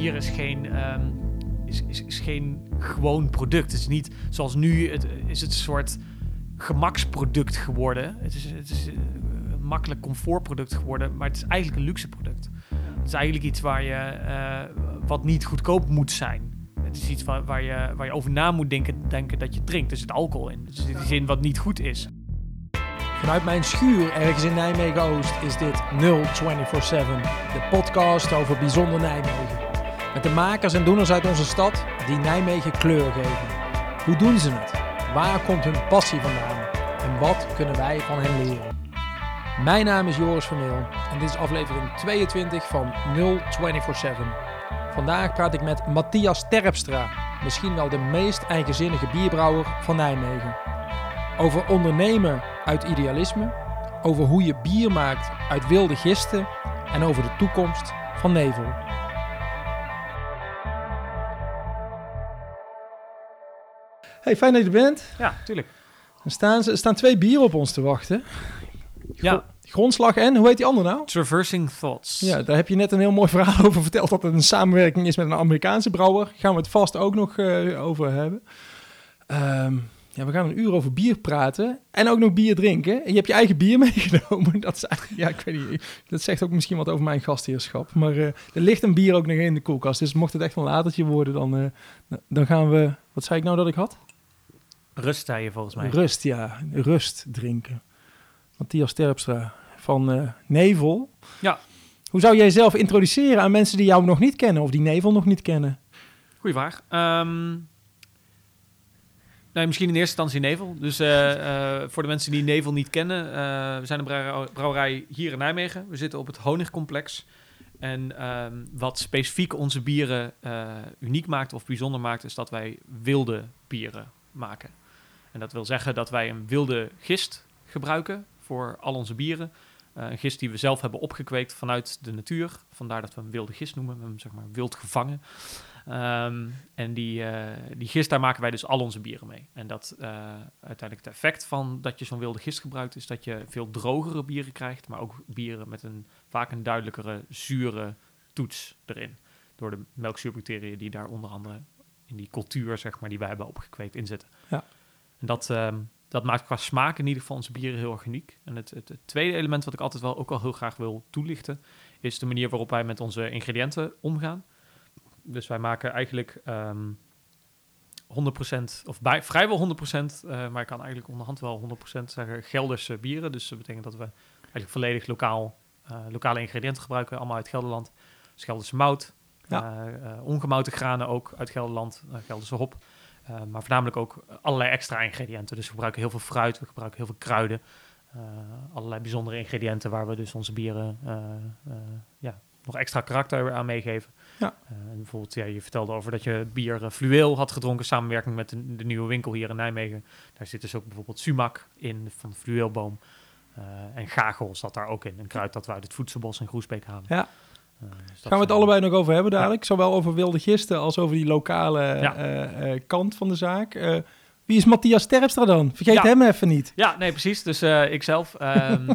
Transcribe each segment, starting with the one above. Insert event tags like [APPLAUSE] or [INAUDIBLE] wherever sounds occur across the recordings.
bier is geen, ehm, is, is, geen gewoon product. Het is niet zoals nu, het, is het een soort gemaksproduct geworden. Het is, het is een makkelijk comfortproduct geworden, maar het is eigenlijk een luxe product. Het is eigenlijk iets waar je, eh, wat niet goedkoop moet zijn. Het is iets waar, waar, je, waar je over na moet denken, denken dat je drinkt. Er zit alcohol in. Dus in die zin wat niet goed is. Vanuit mijn schuur ergens in Nijmegen-Oost is dit 0247, de podcast over bijzonder Nijmegen. Met de makers en doeners uit onze stad die Nijmegen kleur geven. Hoe doen ze het? Waar komt hun passie vandaan? En wat kunnen wij van hen leren? Mijn naam is Joris Vermeel en dit is aflevering 22 van 0247. Vandaag praat ik met Matthias Terpstra, misschien wel de meest eigenzinnige bierbrouwer van Nijmegen. Over ondernemen uit idealisme, over hoe je bier maakt uit wilde gisten en over de toekomst van Nevel. Hey, fijn dat je er bent. Ja, tuurlijk. Er staan, er staan twee bieren op ons te wachten. Ja. Grondslag en, hoe heet die andere nou? Traversing Thoughts. Ja, daar heb je net een heel mooi verhaal [LAUGHS] over verteld dat het een samenwerking is met een Amerikaanse brouwer. Gaan we het vast ook nog uh, over hebben. Um, ja, we gaan een uur over bier praten en ook nog bier drinken. En je hebt je eigen bier [LAUGHS] meegenomen. Dat is ja, ik weet niet. Dat zegt ook misschien wat over mijn gastheerschap. Maar uh, er ligt een bier ook nog in de koelkast. Dus mocht het echt een latertje worden, dan, uh, dan gaan we. Wat zei ik nou dat ik had? Rust, zei je volgens mij. Rust, ja. Rust drinken. Matthias Terpstra van uh, Nevel. Ja. Hoe zou jij jezelf introduceren aan mensen die jou nog niet kennen of die Nevel nog niet kennen? Goeie vraag. Um, Nee, misschien in eerste instantie Nevel. Dus uh, uh, voor de mensen die Nevel niet kennen, we zijn een brouwerij hier in Nijmegen. We zitten op het Honigcomplex. En um, wat specifiek onze bieren uniek maakt of bijzonder maakt, is dat wij wilde bieren maken. En dat wil zeggen dat wij een wilde gist gebruiken voor al onze bieren. een gist die we zelf hebben opgekweekt vanuit de natuur. Vandaar dat we hem wilde gist noemen. We hebben hem zeg maar wild gevangen. Um, en die, uh, die gist, daar maken wij dus al onze bieren mee. En dat uh, uiteindelijk het effect van dat je zo'n wilde gist gebruikt, is dat je veel drogere bieren krijgt, maar ook bieren met een vaak een duidelijkere zure toets erin. Door de melkzuurbacteriën die daar onder andere in die cultuur, zeg maar, die wij hebben opgekweekt in zitten. Ja. En dat, um, dat maakt qua smaak in ieder geval onze bieren heel erg uniek. En het, het, het, tweede element wat ik altijd wel ook wel heel graag wil toelichten, is de manier waarop wij met onze ingrediënten omgaan. Dus wij maken eigenlijk um, 100% of bij, vrijwel 100%, uh, maar ik kan eigenlijk onderhand wel 100% zeggen Gelderse bieren. Dus dat betekent dat we eigenlijk volledig lokaal, uh, lokale ingrediënten gebruiken, allemaal uit Gelderland. Dus Gelderse mout, ja. uh, ongemouten granen ook uit Gelderland, Gelderse hop. Maar voornamelijk ook allerlei extra ingrediënten. Dus we gebruiken heel veel fruit, we gebruiken heel veel kruiden. allerlei bijzondere ingrediënten waar we dus onze bieren ja, nog extra karakter aan meegeven. Ja. Uh, bijvoorbeeld, ja, je vertelde over dat je bier fluweel had gedronken, samenwerking met de, de, nieuwe winkel hier in Nijmegen. Daar zit dus ook bijvoorbeeld sumac in van de fluweelboom. En gagel zat daar ook in, een kruid dat we uit het voedselbos in Groesbeek halen. Ja. Dus Gaan we het allebei nog over hebben dadelijk? Ja. Zowel over wilde gisten als over die lokale ja. kant van de zaak. wie is Matthias Terpstra dan? Vergeet ja. hem even niet. Ja, nee, precies. Dus ikzelf. Um,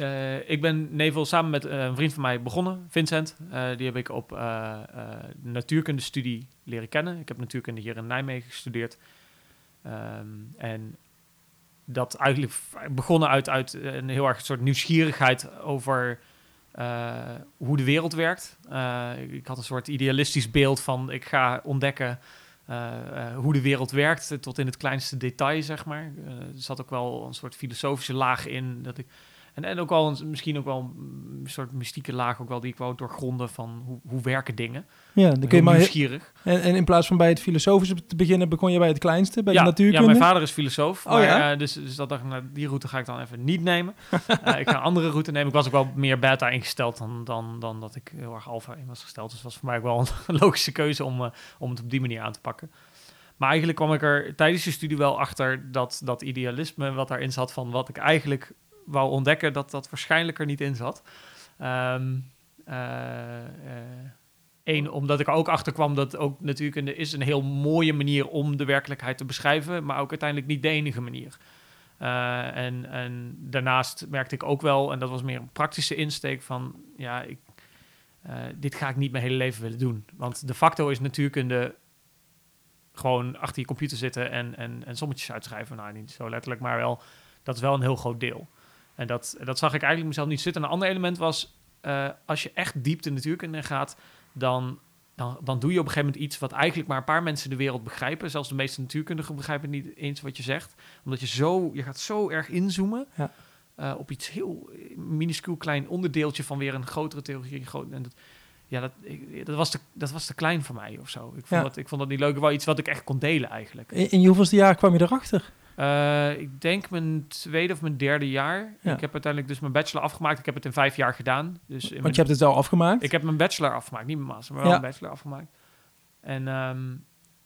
Uh, [LAUGHS] ik ben Nevel samen met uh, een vriend van mij begonnen, Vincent. Uh, die heb ik op natuurkundestudie leren kennen. Ik heb natuurkunde hier in Nijmegen gestudeerd. Um, en dat eigenlijk begonnen uit, uit een heel erg soort nieuwsgierigheid over hoe de wereld werkt. ik had een soort idealistisch beeld van ik ga ontdekken hoe de wereld werkt tot in het kleinste detail, zeg maar. er zat ook wel een soort filosofische laag in dat ik en, en ook wel een, misschien ook wel een soort mystieke laag ook wel die ik wou doorgronden van hoe, hoe werken dingen. Ja, dan kun je maar nieuwsgierig. En, en in plaats van bij het filosofische te beginnen, begon je bij het kleinste, bij ja, de natuurkunde. Ja, mijn vader is filosoof. Oh, maar, ja? uh, dus, dus dat dacht ik, nou, die route ga ik dan even niet nemen. uh, [LAUGHS] ik ga een andere route nemen. Ik was ook wel meer beta ingesteld dan, dan, dan dat ik heel erg alpha in was gesteld. Dus was voor mij ook wel een [LAUGHS] logische keuze om, uh, om het op die manier aan te pakken. Maar eigenlijk kwam ik er tijdens de studie wel achter dat dat idealisme wat daarin zat van wat ik eigenlijk wou ontdekken dat dat waarschijnlijk er niet in zat. Eén, omdat ik er ook achter kwam dat ook natuurlijk is een heel mooie manier om de werkelijkheid te beschrijven, maar ook uiteindelijk niet de enige manier. Uh, en, en daarnaast merkte ik ook wel, en dat was meer een praktische insteek van, ja, ik, eh, dit ga ik niet mijn hele leven willen doen. Want de facto is natuurkunde gewoon achter je computer zitten en, en, en sommetjes uitschrijven. Nou, niet zo letterlijk, maar wel, dat is wel een heel groot deel. En dat, dat zag ik eigenlijk mezelf niet zitten. Een ander element was, eh, als je echt diep de natuurkunde gaat, dan, dan, dan doe je op een gegeven moment iets wat eigenlijk maar een paar mensen de wereld begrijpen. Zelfs de meeste natuurkundigen begrijpen niet eens wat je zegt. Omdat je zo, je gaat zo erg inzoomen. Ja. eh, op iets heel minuscuul klein onderdeeltje van weer een grotere theorie. een groot- En dat, ja, dat, ik, dat, was te, dat was te klein voor mij of zo. Ik vond, Ja. dat, ik vond dat niet leuk. Wel iets wat ik echt kon delen eigenlijk. In, in je hoeveelste jaar kwam je erachter? Eh, ik denk mijn tweede of mijn derde jaar. Ja. Ik heb uiteindelijk dus mijn bachelor afgemaakt. Ik heb het in vijf jaar gedaan. Dus Want mijn- je hebt het wel afgemaakt. ik heb mijn bachelor afgemaakt, niet mijn master, maar wel Ja. mijn bachelor afgemaakt. En, ehm,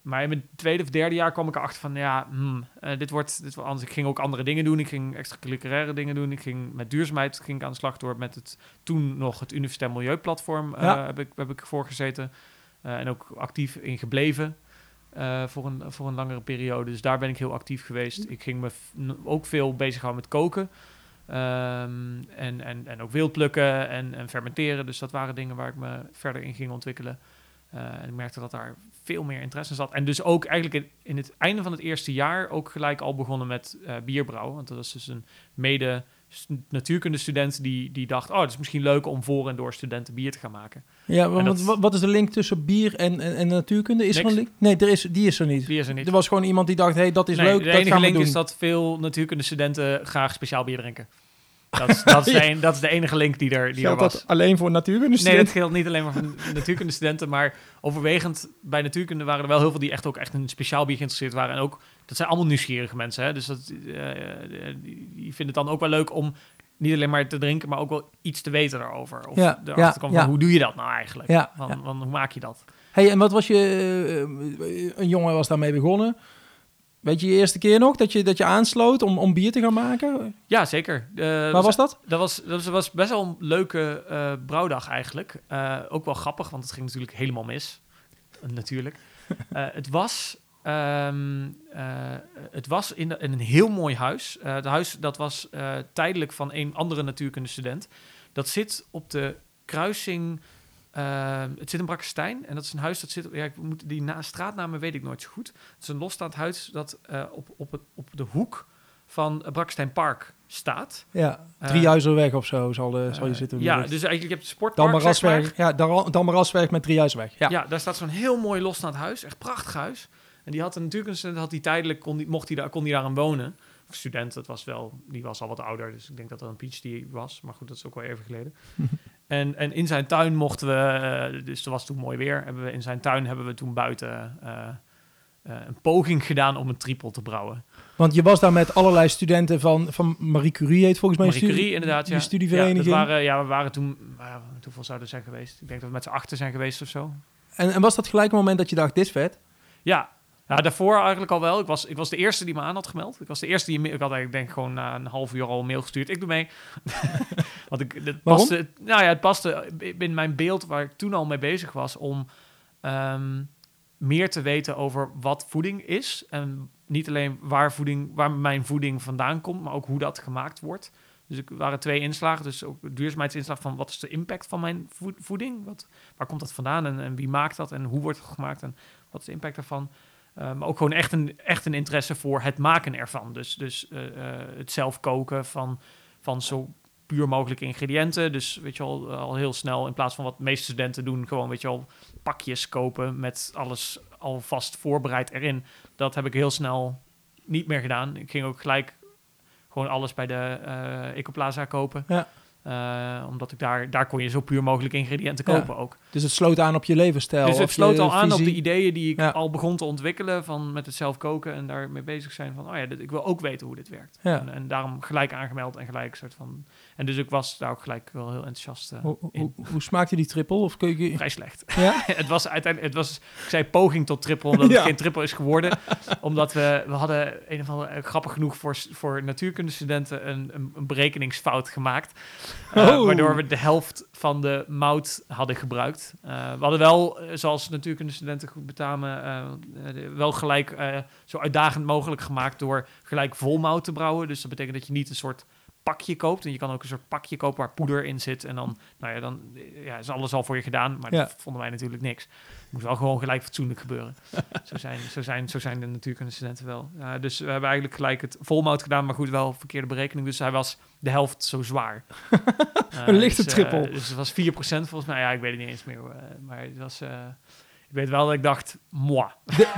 maar in mijn tweede of derde jaar kwam ik erachter van, ja, hmm, eh, dit, wordt, dit wordt anders. Ik ging ook andere dingen doen. Ik ging extracurriculaire dingen doen. Ik ging met duurzaamheid ging ik aan de slag door met het toen nog het Universitair Milieuplatform. eh, Ja. heb, ik, heb ik voorgezeten. En ook actief in gebleven. Eh, voor, een, voor een langere periode. Dus daar ben ik heel actief geweest. Ik ging me ook veel bezighouden met koken. Ehm, en, en, en ook wild plukken en, en fermenteren. Dus dat waren dingen waar ik me verder in ging ontwikkelen. Eh, en ik merkte dat daar veel meer interesse in zat. En dus ook eigenlijk in, in het einde van het eerste jaar ook gelijk al begonnen met eh bierbrouwen. Want dat was dus een mede natuurkundestudent die, die dacht... oh, het is misschien leuk om voor en door studenten bier te gaan maken. Ja, want dat- wat, wat is de link tussen bier en, en, en natuurkunde? Is er een link? Nee, er is, die is er niet. Die is er niet. Er was gewoon iemand die dacht, hey, dat is Nee, leuk, de dat enige gaan we link doen. is dat veel natuurkundestudenten graag speciaal bier drinken. Dat is, dat is, [LAUGHS] de, een- dat is de enige link die er, die er Geldt was. dat alleen voor natuurkunde Nee, dat geldt niet alleen maar voor natuurkundestudenten, maar overwegend bij natuurkunde waren er wel heel veel die echt ook echt een speciaal bier geïnteresseerd waren. En ook, dat zijn allemaal nieuwsgierige mensen, hè? dus dat, eh, die, vinden het dan ook wel leuk om niet alleen maar te drinken, maar ook wel iets te weten daarover. Of Ja, erachter ja, ja. van, hoe doe je dat nou eigenlijk? Ja, Van, van, hoe maak je dat? Hey, en wat was je... eh, een jongen was daarmee begonnen. Weet je je eerste keer nog dat je, dat je aansloot om, om bier te gaan maken? Ja, zeker. Eh, Waar was dat? Dat was, dat was- best wel een leuke eh, brouwdag eigenlijk. Eh, ook wel grappig, want het ging natuurlijk helemaal mis. Natuurlijk. [LAUGHS] Het was, ehm, eh, het was in, de- in een heel mooi huis. Het huis dat was tijdelijk van een andere natuurkundestudent. Dat zit op de kruising... eh, het zit in Brakkestein en dat is een huis dat zit... Ja, ik moet, die na, straatnamen weet ik nooit zo goed. Het is een losstaand huis dat eh, op, op, het, op de hoek van Brakkestein Park staat. Ja, Eh, Driehuizenweg of zo zal, de, zal je Eh, zitten. Ja, dus eigenlijk je hebt het sportpark, maar. Ja, Dalmarasweg met Driehuizenweg. Ja. Ja. daar staat zo'n heel mooi losstaand huis. Echt prachtig huis. En die had een natuurlijk een student, had hij tijdelijk, kon die, mocht hij daar, kon hij daar aan wonen. Of student, dat was wel, die was al wat ouder. Dus ik denk dat dat een PhD was. Maar goed, dat is ook wel even geleden. [LAUGHS] en, en in zijn tuin mochten we, eh, dus er was toen mooi weer. Hebben we, in zijn tuin hebben we toen buiten eh, eh, een poging gedaan om een triple te brouwen. Want je was daar met allerlei studenten van, van Marie Curie, heet volgens mij. Marie studie- Curie, inderdaad, ja. Die studievereniging. Ja, dat waren, ja, we waren toen, hoeveel zouden zijn geweest? Ik denk dat we met z'n achter zijn geweest of zo. en, en was dat gelijk een moment dat je dacht, dit is vet? Ja, ja daarvoor eigenlijk al wel. Ik was, ik was de eerste die me aan had gemeld. Ik was de eerste die... me- Ik had eigenlijk denk ik gewoon na een half uur al een mail gestuurd. Ik doe mee. [LAUGHS] Want ik, het paste, nou ja, het paste in mijn beeld waar ik toen al mee bezig was... om ehm, meer te weten over wat voeding is. En niet alleen waar, voeding, waar mijn voeding vandaan komt... maar ook hoe dat gemaakt wordt. Dus er waren twee inslagen. Dus ook duurzaamheidsinslag van wat is de impact van mijn voed- voeding? Wat, waar komt dat vandaan en, en wie maakt dat en hoe wordt het gemaakt en wat is de impact daarvan? Uh, maar ook gewoon echt een, echt een interesse voor het maken ervan. Dus, dus uh, uh, het zelf koken van, van zo puur mogelijke ingrediënten. Dus weet je al, al heel snel in plaats van wat de meeste studenten doen, gewoon weet je al pakjes kopen met alles alvast voorbereid erin. Dat heb ik heel snel niet meer gedaan. Ik ging ook gelijk gewoon alles bij de uh, Ecoplaza kopen. Ja. Uh, omdat ik daar, daar kon je zo puur mogelijk ingrediënten kopen ja. ook. Dus het sloot aan op je levensstijl. Dus het sloot al aan op de ideeën die ik Ja. al begon te ontwikkelen van met het zelf koken en daarmee bezig zijn van, oh ja, dit, ik wil ook weten hoe dit werkt. Ja. En, en daarom gelijk aangemeld en gelijk soort van. En dus ik was daar ook gelijk wel heel enthousiast uh, hoe, hoe, in. hoe smaakte die triple? Of kun je... [LAUGHS] Vrij slecht. Ja? [LAUGHS] het was uiteindelijk, het was, ik zei poging tot triple, omdat het geen triple is geworden. [LAUGHS] omdat we, we hadden een of andere, eh, grappig genoeg voor, voor natuurkundestudenten een, een, een berekeningsfout gemaakt. Uh, Oh. Waardoor we de helft van de mout hadden gebruikt. Uh, we hadden wel, uh, zoals natuurkundestudenten goed betamen, wel gelijk zo uitdagend mogelijk gemaakt door gelijk vol mout te brouwen. Dus dat betekent dat je niet een soort pakje koopt. En je kan ook een soort pakje kopen waar poeder in zit. En dan, nou ja, dan ja, is alles al voor je gedaan. Maar Ja. dat vonden wij natuurlijk niks. Het moest wel gewoon gelijk fatsoenlijk gebeuren. [LAUGHS] zo, zijn, zo, zijn, zo zijn de natuurkunde studenten wel. Dus we hebben eigenlijk gelijk het volmout gedaan, maar goed, wel verkeerde berekening. Dus hij was de helft zo zwaar. [LAUGHS] Eh, Een lichte dus, eh, trippel. dus het was 4% volgens mij. Ja, ik weet het niet eens meer. eh, maar het was... eh, ik weet wel dat ik dacht, moi.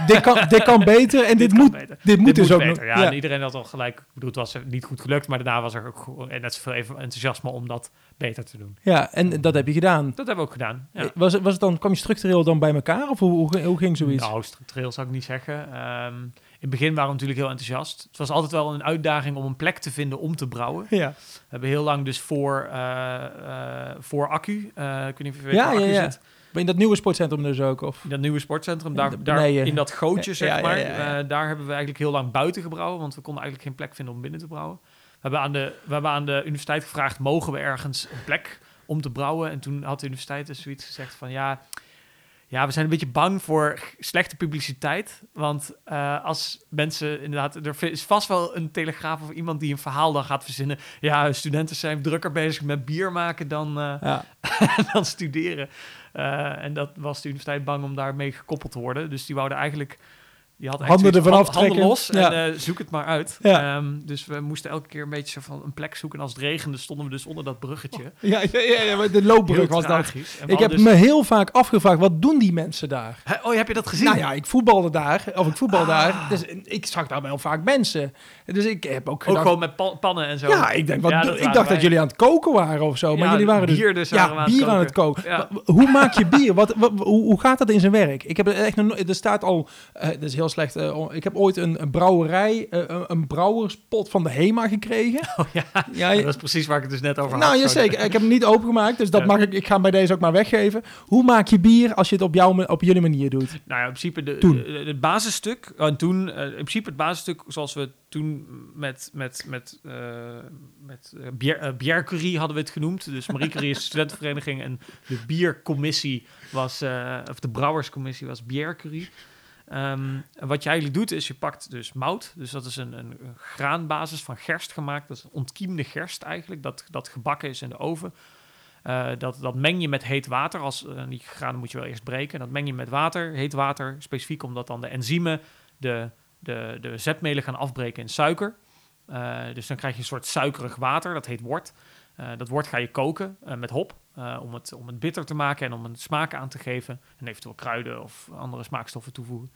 Dit, kan, [LAUGHS] dit kan beter en dit, moet, beter. dit moet Dit dus moet ook beter. nog. Ja, en iedereen had al gelijk. Ik bedoel, het was niet goed gelukt, maar daarna was er ook en net zoveel even enthousiasme om dat beter te doen. ja, en dat heb je gedaan. Dat hebben we ook gedaan. Ja. Was, het, was het dan, kwam je structureel dan bij elkaar of hoe, hoe, hoe ging zoiets? Nou, structureel zou ik niet zeggen. Ehm, in het begin waren we natuurlijk heel enthousiast. Het was altijd wel een uitdaging om een plek te vinden om te brouwen. Ja, We hebben heel lang dus voor, eh, eh, voor accu, eh ik weet niet of je weet Ja, waar ja, accu ja. zit. In dat nieuwe sportcentrum dus ook? Of? In dat nieuwe sportcentrum, In daar, beneden. in dat gootje, zeg Ja, maar. ja, ja. eh, daar hebben we eigenlijk heel lang buiten gebrouwen, want we konden eigenlijk geen plek vinden om binnen te brouwen. We hebben aan de, we hebben aan de universiteit gevraagd, mogen we ergens een plek om te brouwen? En toen had de universiteit dus zoiets gezegd van, ja, ja we zijn een beetje bang voor slechte publiciteit. Want eh, als mensen inderdaad, er is vast wel een telegraaf of iemand die een verhaal dan gaat verzinnen. Ja, studenten zijn drukker bezig met bier maken dan... eh, Ja. [LAUGHS] dan studeren. Eh, en dat was de universiteit bang om daarmee gekoppeld te worden. Dus die wouden eigenlijk... Die had echt Handen ervan handen aftrekken. los Ja. en eh, zoek het maar uit. Ja. Ehm, dus we moesten elke keer een beetje van een plek zoeken. En als het regende stonden we dus onder dat bruggetje. Ja, ja, ja, ja, de loopbrug was we Ik heb dus- me heel vaak afgevraagd, wat doen die mensen daar? Oh, heb je dat gezien? Nou ja, ik voetbalde daar, of ik voetbal Ah. daar. Dus ik zag daar wel vaak mensen. Dus ik heb ook Ook gewoon met pa- pannen en zo. ja, ik, denk, wat, ik dacht wij. dat jullie aan het koken waren of zo. Maar jullie waren dus... bier dus ja, bier aan het koken. Hoe maak je bier? Wat, hoe, gaat dat in zijn werk? Ik heb echt nog. Er staat al... eh dat is heel slecht. eh, ik heb ooit een, een brouwerij, eh, een, brouwerspot van de HEMA gekregen. [LAUGHS] Oh, ja. Ja, [LAUGHS] dat is precies waar ik het dus net over had. nou, ja, zeker. Ik heb hem niet opengemaakt, dus dat Ja. mag ik. Ik ga hem bij deze ook maar weggeven. Hoe maak je bier als je het op, jouw, op jullie manier doet? Nou ja, in principe de, Toen. de- het basisstuk. En toen, eh, in principe het basisstuk zoals we toen met, met, met, met bier, Biercurie hadden we het genoemd. Dus Marie Curie is de [LAUGHS] studentenvereniging en de biercommissie was, of de brouwerscommissie was Biercurie. Ehm, wat je eigenlijk doet is je pakt dus mout. Dus dat is een, een, graanbasis van gerst gemaakt. Dat is ontkiemde gerst eigenlijk, dat, dat gebakken is in de oven. Eh, dat, dat meng je met heet water. Als, eh, die granen moet je wel eerst breken. Dat meng je met water, heet water. Specifiek omdat dan de enzymen de, de, de zetmelen gaan afbreken in suiker. Eh, dus dan krijg je een soort suikerig water. Dat heet wort. Eh, dat wort ga je koken eh, met hop. eh, om, het, om het bitter te maken en om een smaak aan te geven. En eventueel kruiden of andere smaakstoffen toevoegen.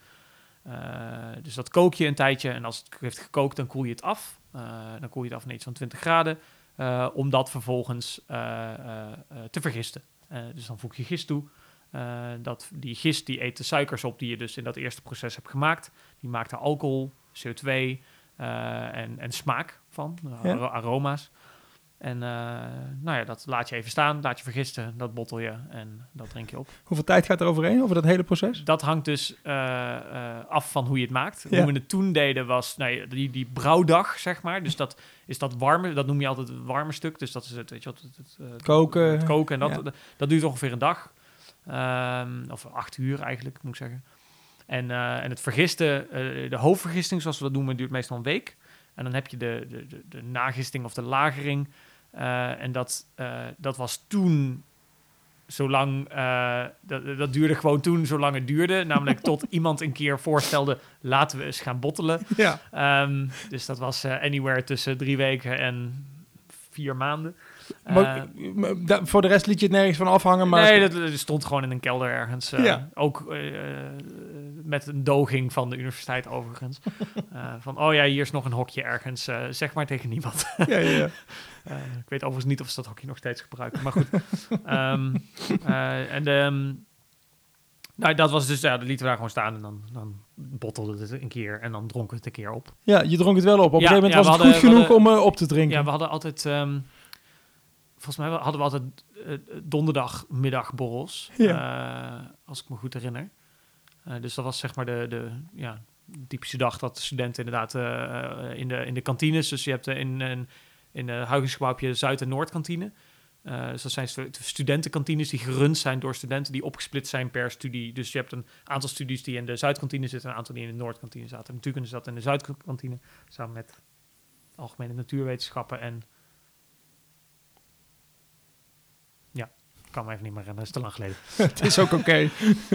Dus dat kook je een tijdje. En als het heeft gekookt, dan koel je het af. Dan koel je het af naar iets van 20 graden. om dat vervolgens te vergisten. Dus dan voeg je gist toe. Dat, die gist die eet de suikers op die je dus in dat eerste proces hebt gemaakt. Die maakt er alcohol, CO2 eh, en, en smaak van, Ja. aroma's. En eh, nou ja, dat laat je even staan, laat je vergisten, dat bottel je en dat drink je op. Hoeveel tijd gaat er overheen over dat hele proces? Dat hangt dus eh, eh, af van hoe je het maakt. Ja. Hoe we het toen deden was nou die, die brouwdag, zeg maar. Dus dat is dat warme, dat noem je altijd het warme stuk. Dus dat is het, weet je wat, het, het, Koken. het koken en dat, Ja. dat, dat duurt ongeveer een dag. Ehm, of acht uur eigenlijk, moet ik zeggen. En, en het vergisten, de hoofdvergisting zoals we dat noemen, duurt meestal een week. En dan heb je de, de, de, de nagisting of de lagering. Eh, en dat, eh, dat was toen zolang, eh, dat, dat duurde gewoon toen zolang het duurde. Namelijk [LAUGHS] tot iemand een keer voorstelde, laten we eens gaan bottelen. Ja. Ehm, dus dat was anywhere tussen drie weken en vier maanden. Maar, Eh, voor de rest liet je het nergens van afhangen, maar... nee, dat, stond gewoon in een kelder ergens. eh, Ja. Ook eh, met een doging van de universiteit overigens. [LAUGHS] Van, oh ja, hier is nog een hokje ergens. zeg maar tegen niemand. Ja, ja, ja. [LAUGHS] Ik weet overigens niet of ze dat hokje nog steeds gebruiken. Maar goed. [LAUGHS] Ehm, eh, en ehm, nou, dat was dus, ja, dat lieten we daar gewoon staan. En dan, dan bottelde het een keer. En dan dronken we het een keer op. ja, je dronk het wel op. Op een Ja, gegeven moment ja, was het goed genoeg hadden- om op te drinken. Ja, we hadden altijd... ehm, volgens mij hadden we altijd eh, donderdagmiddagborrels. eh, als ik me goed herinner. Eh, dus dat was zeg maar de, de ja, typische dag dat de studenten inderdaad in, de, in de kantines... Dus je hebt in, in, in heb je Zuid- en Noordkantine. Dus dat zijn stu- studentenkantines die gerund zijn door studenten die opgesplitst zijn per studie. Dus je hebt een aantal studies die in de Zuidkantine zitten, een aantal die in de Noordkantine zaten. Natuurlijk is dat in de Zuidkantine samen met algemene natuurwetenschappen en kan me even niet meer herinneren, dat is te lang geleden. het is ook oké.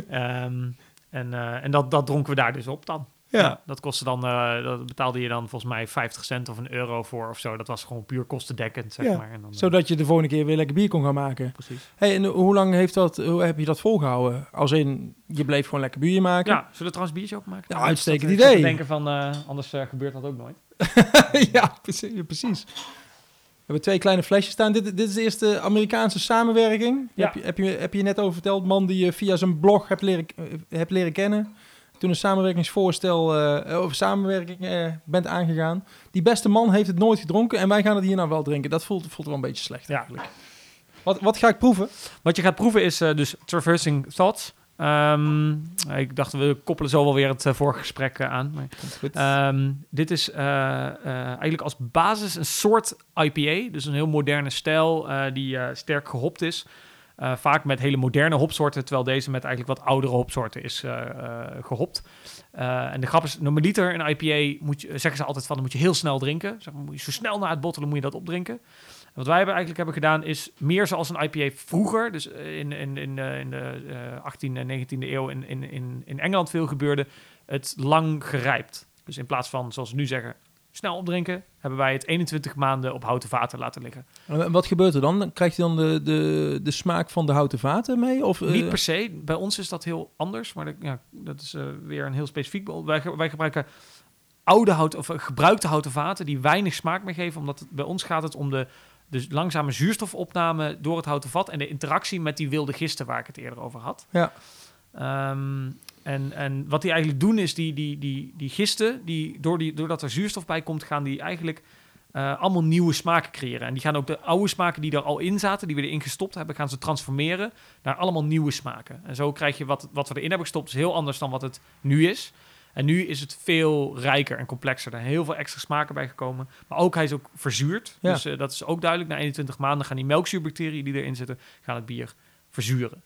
Ehm, en eh, en dat, dat dronken we daar dus op dan. Ja. Dat kostte dan, eh, dat betaalde je dan volgens mij 50 cent of een euro voor of zo. Dat was gewoon puur kostendekkend, zeg Ja, maar. En dan, eh, Zodat je de volgende keer weer lekker bier kon gaan maken. precies. Hey, en hoe lang heeft dat, hoe heb je dat volgehouden? Als in, je bleef gewoon lekker bier maken? Ja, zullen we trouwens biertje openmaken? Ja, Nou, uitstekend dat- ik idee. denken van, eh, anders eh, gebeurt dat ook nooit. ja, precies. ja, precies. We hebben twee kleine flesjes staan. Dit, dit is de eerste Amerikaanse samenwerking. Ja. Heb, je, heb, je, heb je net over verteld, man die je via zijn blog hebt leren, eh, hebt leren kennen. Toen een samenwerkingsvoorstel eh over samenwerking eh, bent aangegaan. Die beste man heeft het nooit gedronken en wij gaan het hier nou wel drinken. Dat voelt, voelt wel een beetje slecht Ja. eigenlijk. Wat, wat ga ik proeven? Wat je gaat proeven is eh, dus Traversing Thoughts. Ehm, ik dacht, we koppelen zo wel weer het eh, vorige gesprek eh, aan. Maar, Goed. ehm, dit is eh, eigenlijk als basis een soort IPA. Dus een heel moderne stijl die sterk gehopt is. Vaak met hele moderne hopsoorten, terwijl deze met eigenlijk wat oudere hopsoorten is eh, eh, gehopt. Eh, en de grap is, normaliter een IPA moet je, zeggen ze altijd van, dan moet je heel snel drinken. Zeg maar, moet je zo snel na het bottelen moet je dat opdrinken. Wat wij hebben eigenlijk hebben gedaan is meer zoals een IPA vroeger, dus eh, in, in, in, de- in de eh 18e en 19e eeuw in, in, in, in Engeland veel gebeurde, het lang gerijpt. Dus in plaats van, zoals we nu zeggen, snel opdrinken, hebben wij het 21 maanden op houten vaten laten liggen. En wat gebeurt er dan? Krijg je dan de, de, de smaak van de houten vaten mee? Of, eh, Niet per se. Bij ons is dat heel anders, maar dat, ja, dat is eh, weer een heel specifiek. Wij, wij gebruiken oude houten of eh, gebruikte houten vaten die weinig smaak meer geven, omdat het, bij ons gaat het om de, de langzame zuurstofopname door het houten vat en de interactie met die wilde gisten waar ik het eerder over had. Ja. Ehm, en, en wat die eigenlijk doen is die, die, die, die gisten, die, door die, doordat er zuurstof bij komt, gaan die eigenlijk eh, allemaal nieuwe smaken creëren. En die gaan ook de oude smaken die er al in zaten, die we erin gestopt hebben, gaan ze transformeren naar allemaal nieuwe smaken. En zo krijg je wat, wat we erin hebben gestopt, is heel anders dan wat het nu is. En nu is het veel rijker en complexer. Er zijn heel veel extra smaken bij gekomen. Maar ook hij is ook verzuurd. Ja. Dus eh, dat is ook duidelijk. Na 21 maanden gaan die melkzuurbacteriën die erin zitten, gaan het bier verzuren.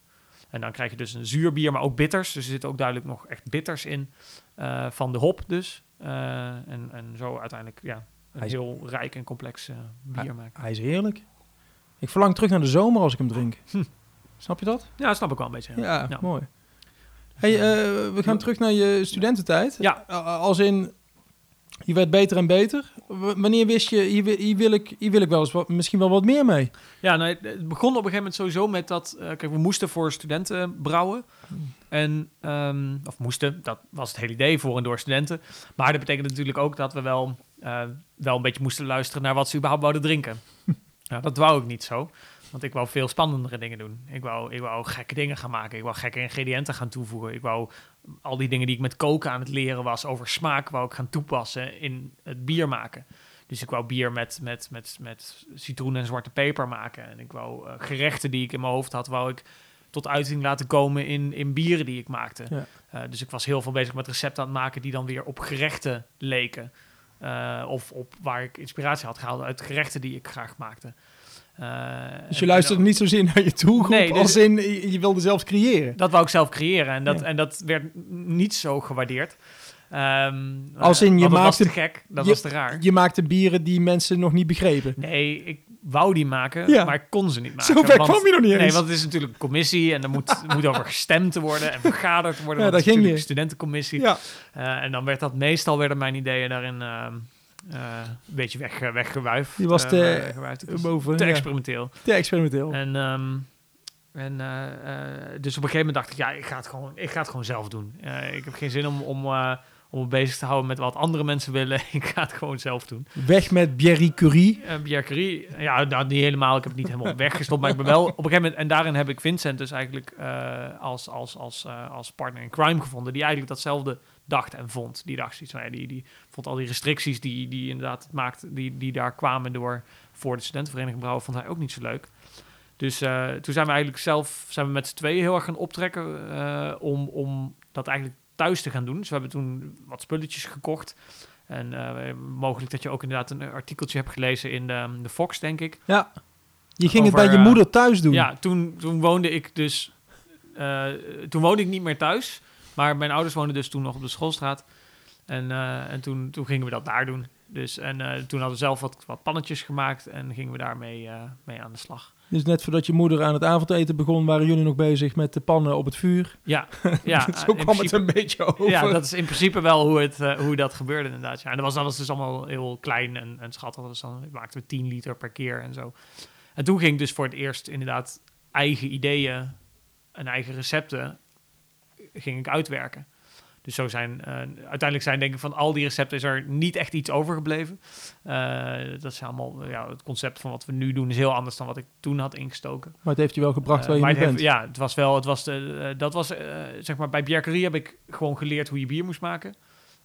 En dan krijg je dus een zuur bier, maar ook bitters. Dus er zitten ook duidelijk nog echt bitters in. eh, van de hop dus. Eh, en, en zo uiteindelijk ja, een Hij is- heel rijk en complex bier maken. Hij is heerlijk. Ik verlang terug naar de zomer als ik hem drink. Hm. [LAUGHS] Snap je dat? Ja, dat snap ik wel een beetje. Ja. mooi. Hey, eh, we gaan terug naar je studententijd. Ja. Als in, je werd beter en beter. Wanneer wist je, hier, hier, wil ik, hier wil ik wel eens wat, misschien wel wat meer mee? Ja, nou, het- begon op een gegeven moment sowieso met dat... eh, kijk, we moesten voor studenten brouwen. En, ehm, of moesten, dat was het hele idee voor en door studenten. Maar dat betekent natuurlijk ook dat we wel, eh, wel een beetje moesten luisteren naar wat ze überhaupt wouden drinken. [LAUGHS] nou, dat wou ik niet zo. Want ik wou veel spannendere dingen doen. Ik wou, ik wou gekke dingen gaan maken. Ik wou gekke ingrediënten gaan toevoegen. Ik wou al die dingen die ik met koken aan het leren was over smaak, wou ik gaan toepassen in het bier maken. Dus ik wou bier met, met, met, met citroen en zwarte peper maken. En ik wou eh, gerechten die ik in mijn hoofd had, wou ik tot uiting laten komen in, in bieren die ik maakte. Ja. Eh, dus ik was heel veel bezig met recepten aan het maken die dan weer op gerechten leken. Eh, of op waar ik inspiratie had gehaald uit gerechten die ik graag maakte. Eh, Dus je luisterde en- niet zozeer naar je doelgroep, Nee, dus- als in, je, je wilde zelfs creëren. Dat wou ik zelf creëren en dat, Ja. en dat werd niet zo gewaardeerd. Ehm, Als eh, in, je dat was maakte- te gek, dat je- was te raar. Je maakte bieren die mensen nog niet begrepen. Nee, ik wou die maken, Ja. maar ik kon ze niet maken. Zo ver kwam je nog niet eens. Nee, want het is natuurlijk een commissie en er moet, moet over gestemd worden en vergaderd worden. Ja, is ging een studentencommissie. Ja. Eh, en dan werd dat meestal werden mijn ideeën daarin eh, een beetje weg, weggewuifd. Die was eh, te- boven, te ja. experimenteel. Te experimenteel. En, ehm, en eh, eh, dus op een gegeven moment dacht ik, ja, ik ga het gewoon, ik ga het gewoon zelf doen. Eh, ik heb geen zin om, om, eh, om me bezig te houden met wat andere mensen willen. [LAUGHS] ik ga het gewoon zelf doen. Weg met Pierre Curie. Uh, Pierre Curie, ja, nou, niet helemaal. Ik heb het niet helemaal [LAUGHS] weggestopt, maar ik ben wel op een gegeven moment... En daarin heb ik Vincent dus eigenlijk eh, als, als, als, eh, als partner in crime gevonden... die eigenlijk datzelfde dacht en vond. Die dacht van, ja, die, die vond al die restricties die, die inderdaad het maakte... Die, die daar kwamen door voor de studentenvereniging brouwen... vond hij ook niet zo leuk. Dus eh, toen zijn we eigenlijk zelf... zijn we met z'n tweeën heel erg gaan optrekken... eh, om, om dat eigenlijk thuis te gaan doen. Dus we hebben toen wat spulletjes gekocht... En eh, mogelijk dat je ook inderdaad een artikeltje hebt gelezen in de, de Fox, denk ik. Ja. Je ging het bij je moeder thuis doen. Ja, toen, toen woonde ik dus... toen woonde ik niet meer thuis. Maar mijn ouders woonden dus toen nog op de schoolstraat. En, eh, en toen, toen gingen we dat daar doen. Dus, en eh, toen hadden we zelf wat, wat pannetjes gemaakt en gingen we daarmee eh, mee aan de slag. Dus net voordat je moeder aan het avondeten begon, waren jullie nog bezig met de pannen op het vuur. Ja, [LAUGHS] ja Zo in kwam het een beetje over. Ja, dat is in principe wel hoe, het, hoe dat gebeurde inderdaad. Ja. En dat was, dat was dus allemaal heel klein en, en schattig. Dus dan maakten we 10 liter per keer en zo. En toen ging ik dus voor het eerst inderdaad eigen ideeën en eigen recepten ging ik uitwerken. Dus zo zijn, eh, uiteindelijk zijn denk ik van al die recepten is er niet echt iets overgebleven. Eh, dat is allemaal, ja, het concept van wat we nu doen is heel anders dan wat ik toen had ingestoken. Maar het heeft je wel gebracht Eh, waar je nu bent. heeft- ja, het was wel, het was de, dat was, zeg maar, bij Bjerkerie heb ik gewoon geleerd hoe je bier moest maken.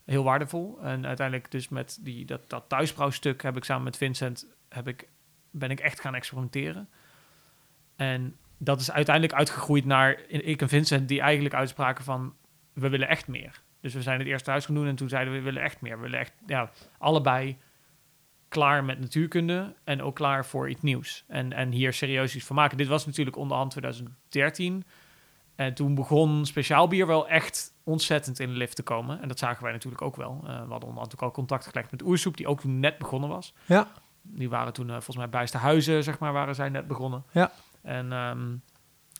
Heel waardevol. En uiteindelijk dus met die, dat, dat thuisbrouwstuk heb ik samen met Vincent, heb ik, ben ik echt gaan experimenteren. En dat is uiteindelijk uitgegroeid naar ik en Vincent die eigenlijk uitspraken van, we willen echt meer. Dus we zijn het eerst thuis gaan doen en toen zeiden we, we willen echt meer. We willen echt, ja, allebei klaar met natuurkunde en ook klaar voor iets nieuws. En, en hier serieus iets van maken. Dit was natuurlijk onderhand 2013. En toen begon speciaal bier wel echt ontzettend in de lift te komen. En dat zagen wij natuurlijk ook wel. Eh, we hadden onderhand ook al contact gelegd met Oersoep, die ook toen net begonnen was. Ja. Die waren toen eh, volgens mij bij huizen, zeg maar, waren zij net begonnen. Ja. En ehm,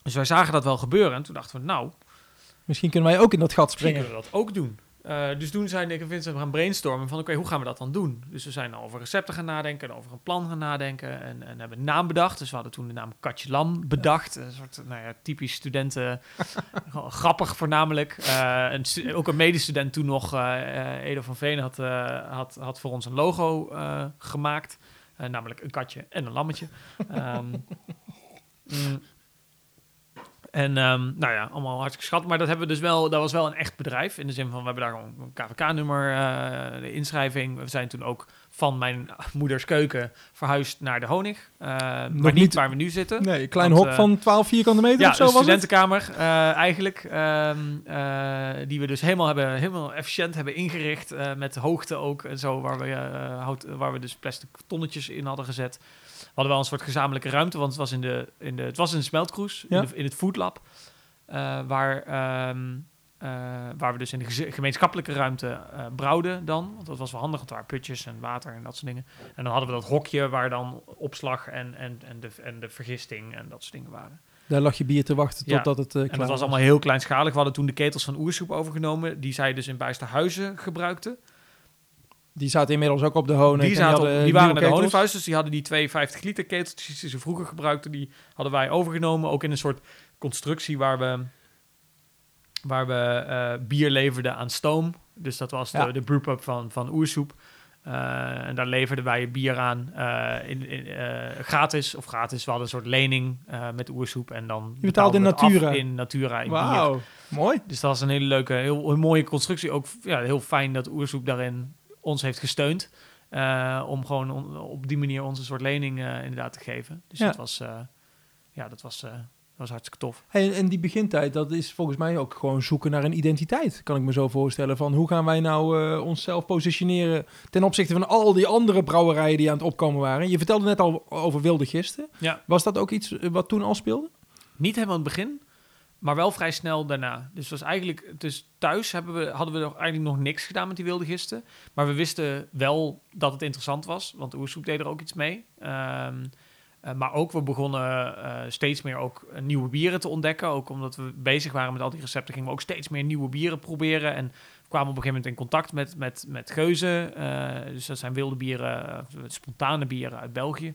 dus wij zagen dat wel gebeuren. En toen dachten we, nou, Misschien kunnen wij ook in dat gat Misschien springen. kunnen we dat ook doen. Eh, dus toen zijn ik en Vincent gaan brainstormen van oké, hoe gaan we dat dan doen? Dus we zijn over recepten gaan nadenken en over een plan gaan nadenken en, en hebben een naam bedacht. Dus we hadden toen de naam Katje Lam bedacht. Een soort nou ja, typisch studenten, [LAUGHS] grappig voornamelijk. Eh, een ook een medestudent toen nog, eh Edo van Veen, had, had, had voor ons een logo gemaakt. Namelijk een katje en een lammetje. Ehm, mm. En ehm, nou ja, allemaal hartstikke schat. Maar dat hebben we dus wel, dat was wel een echt bedrijf. In de zin van, we hebben daar gewoon een KVK-nummer, eh, de inschrijving. We zijn toen ook van mijn moeders keuken verhuisd naar de Honig. Eh, maar niet, niet- waar we nu zitten. Nee, een klein Want, hok eh, van 12 vierkante meter Ja, of zo was het? studentenkamer eigenlijk. ehm, eh, die we dus helemaal hebben, helemaal efficiënt hebben ingericht. met hoogte ook en zo. Waar we, hout, waar we dus plastic tonnetjes in hadden gezet. We hadden wel een soort gezamenlijke ruimte. Want het was in de, in de, het was een smeltkroes. Ja. In, de, in het foodlab. eh, waar, ehm, eh, waar we dus in de gemeenschappelijke ruimte eh brouwden dan. Want dat was wel handig. Want er waren putjes en water en dat soort dingen. En dan hadden we dat hokje waar dan opslag en, en, en, de, en de vergisting en dat soort dingen waren. Daar lag je bier te wachten Ja. totdat het En klaar dat was allemaal heel kleinschalig. We hadden toen de ketels van Oersoep overgenomen, die zij dus in Bijsterhuizen gebruikten. Die zaten inmiddels ook op de honing. Die, en zaten op- die waren naar de ketels. honingvuist, dus die hadden die 52 liter keteltjes die ze vroeger gebruikten, die hadden wij overgenomen. Ook in een soort constructie waar we, waar we eh, bier leverden aan stoom. Dus dat was Ja. de, de brewpub van, van Oersoep. Eh, en daar leverden wij bier aan eh, in, in, gratis. Of gratis, we hadden een soort lening met Oersoep. En dan Je betaalde in natura. in natura, in. Wauw, mooi. Dus dat was een hele leuke, heel, mooie constructie. Ook ja, heel fijn dat Oersoep daarin ons heeft gesteund. eh, om gewoon on- op die manier onze soort lening eh, inderdaad te geven. Dus Ja. dat was, eh, ja, dat was, dat was hartstikke tof. Hey, en die begintijd, dat is volgens mij ook gewoon zoeken naar een identiteit. Kan ik me zo voorstellen. Van hoe gaan wij nou onszelf positioneren ten opzichte van al die andere brouwerijen die aan het opkomen waren. Je vertelde net al over wilde gisten. Ja. Was dat ook iets wat toen al speelde? Niet helemaal in het begin, maar wel vrij snel daarna. Dus was eigenlijk, dus thuis hebben we, hadden we eigenlijk nog niks gedaan met die wilde gisten. Maar we wisten wel dat het interessant was, want Oersoep deed er ook iets mee. Ehm, eh, maar ook, we begonnen eh, steeds meer ook eh, nieuwe bieren te ontdekken. Ook omdat we bezig waren met al die recepten, gingen we ook steeds meer nieuwe bieren proberen. En kwamen op een gegeven moment in contact met, met, met geuzen. Dus dat zijn wilde bieren, spontane bieren uit België.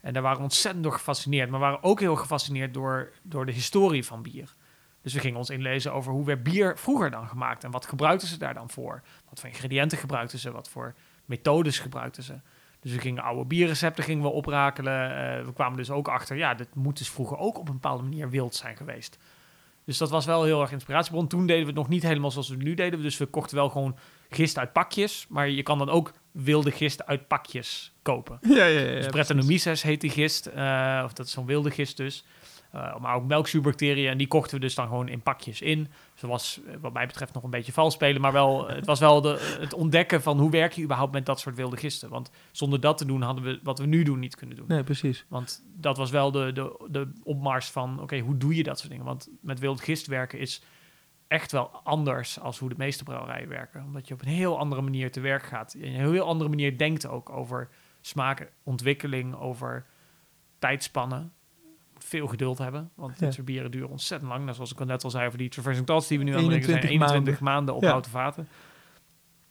En daar waren we ontzettend door gefascineerd. Maar we waren ook heel gefascineerd door, door de historie van bier. Dus we gingen ons inlezen over hoe werd bier vroeger dan gemaakt. En wat gebruikten ze daar dan voor? Wat voor ingrediënten gebruikten ze? Wat voor methodes gebruikten ze? Dus we gingen oude bierrecepten gingen we oprakelen. Eh, we kwamen dus ook achter, ja, dit moet dus vroeger ook op een bepaalde manier wild zijn geweest. Dus dat was wel heel erg inspiratiebron. Toen deden we het nog niet helemaal zoals we nu deden. Dus we kochten wel gewoon gist uit pakjes. Maar je kan dan ook wilde gist uit pakjes kopen. Ja, ja, ja. Dus Brettanomyces heet die gist. eh, of dat is zo'n wilde gist dus. Eh, maar ook melkzuurbacteriën. En die kochten we dus dan gewoon in pakjes in. Dus dat was eh, wat mij betreft nog een beetje vals spelen. Maar wel, het was wel de, het ontdekken van hoe werk je überhaupt met dat soort wilde gisten. Want zonder dat te doen hadden we wat we nu doen niet kunnen doen. Nee, precies. Want dat was wel de, de, de opmars van, oké, hoe doe je dat soort dingen? Want met wild gist werken is echt wel anders als hoe de meeste brouwerijen werken. Omdat je op een heel andere manier te werk gaat. En een heel andere manier denkt ook over smaken, ontwikkeling, over tijdspannen. Veel geduld hebben, want Ja. dit soort bieren duren ontzettend lang. Nou, zoals ik al net al zei over die Traversing Thoughts die we nu aan het zijn. 21 21 maanden, op Ja. houten vaten.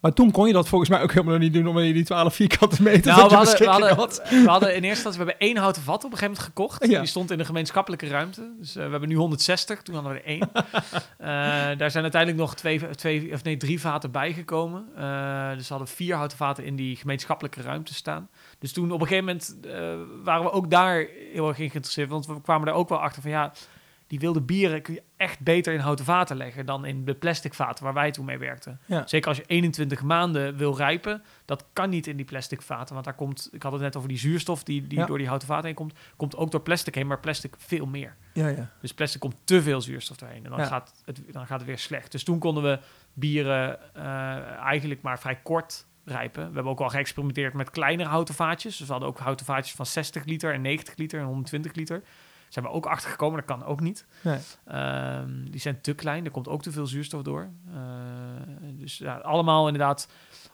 Maar toen kon je dat volgens mij ook helemaal niet doen, omdat je die 12 vierkante meter Nou, we hadden, we, hadden, had. we hadden in eerste instantie we hebben één houten vat op een gegeven moment gekocht. Ja. Die stond in de gemeenschappelijke ruimte. Dus eh, we hebben nu 160, toen hadden we er één. [LAUGHS] Eh, daar zijn uiteindelijk nog twee, twee, of nee, drie vaten bijgekomen. Eh, dus we hadden vier houten vaten in die gemeenschappelijke ruimte staan. Dus toen op een gegeven moment waren we ook daar heel erg in geïnteresseerd. Want we kwamen er ook wel achter van ja, die wilde bieren kun je echt beter in houten vaten leggen dan in de plastic vaten waar wij toen mee werkten. Ja. Zeker als je 21 maanden wil rijpen, dat kan niet in die plastic vaten. Want daar komt, ik had het net over die zuurstof die, die Ja. door die houten vaten heen komt, komt ook door plastic heen, maar plastic veel meer. Ja, ja. Dus plastic komt te veel zuurstof doorheen en dan, Ja. gaat, het, dan gaat het weer slecht. Dus toen konden we bieren eh, eigenlijk maar vrij kort rijpen. We hebben ook al geëxperimenteerd met kleinere houten vaatjes. Dus we hadden ook houten vaatjes van 60 liter en 90 liter en 120 liter. Zijn we ook achtergekomen, dat kan ook niet. Nee. Ehm, die zijn te klein, er komt ook te veel zuurstof door. Eh, dus ja, allemaal inderdaad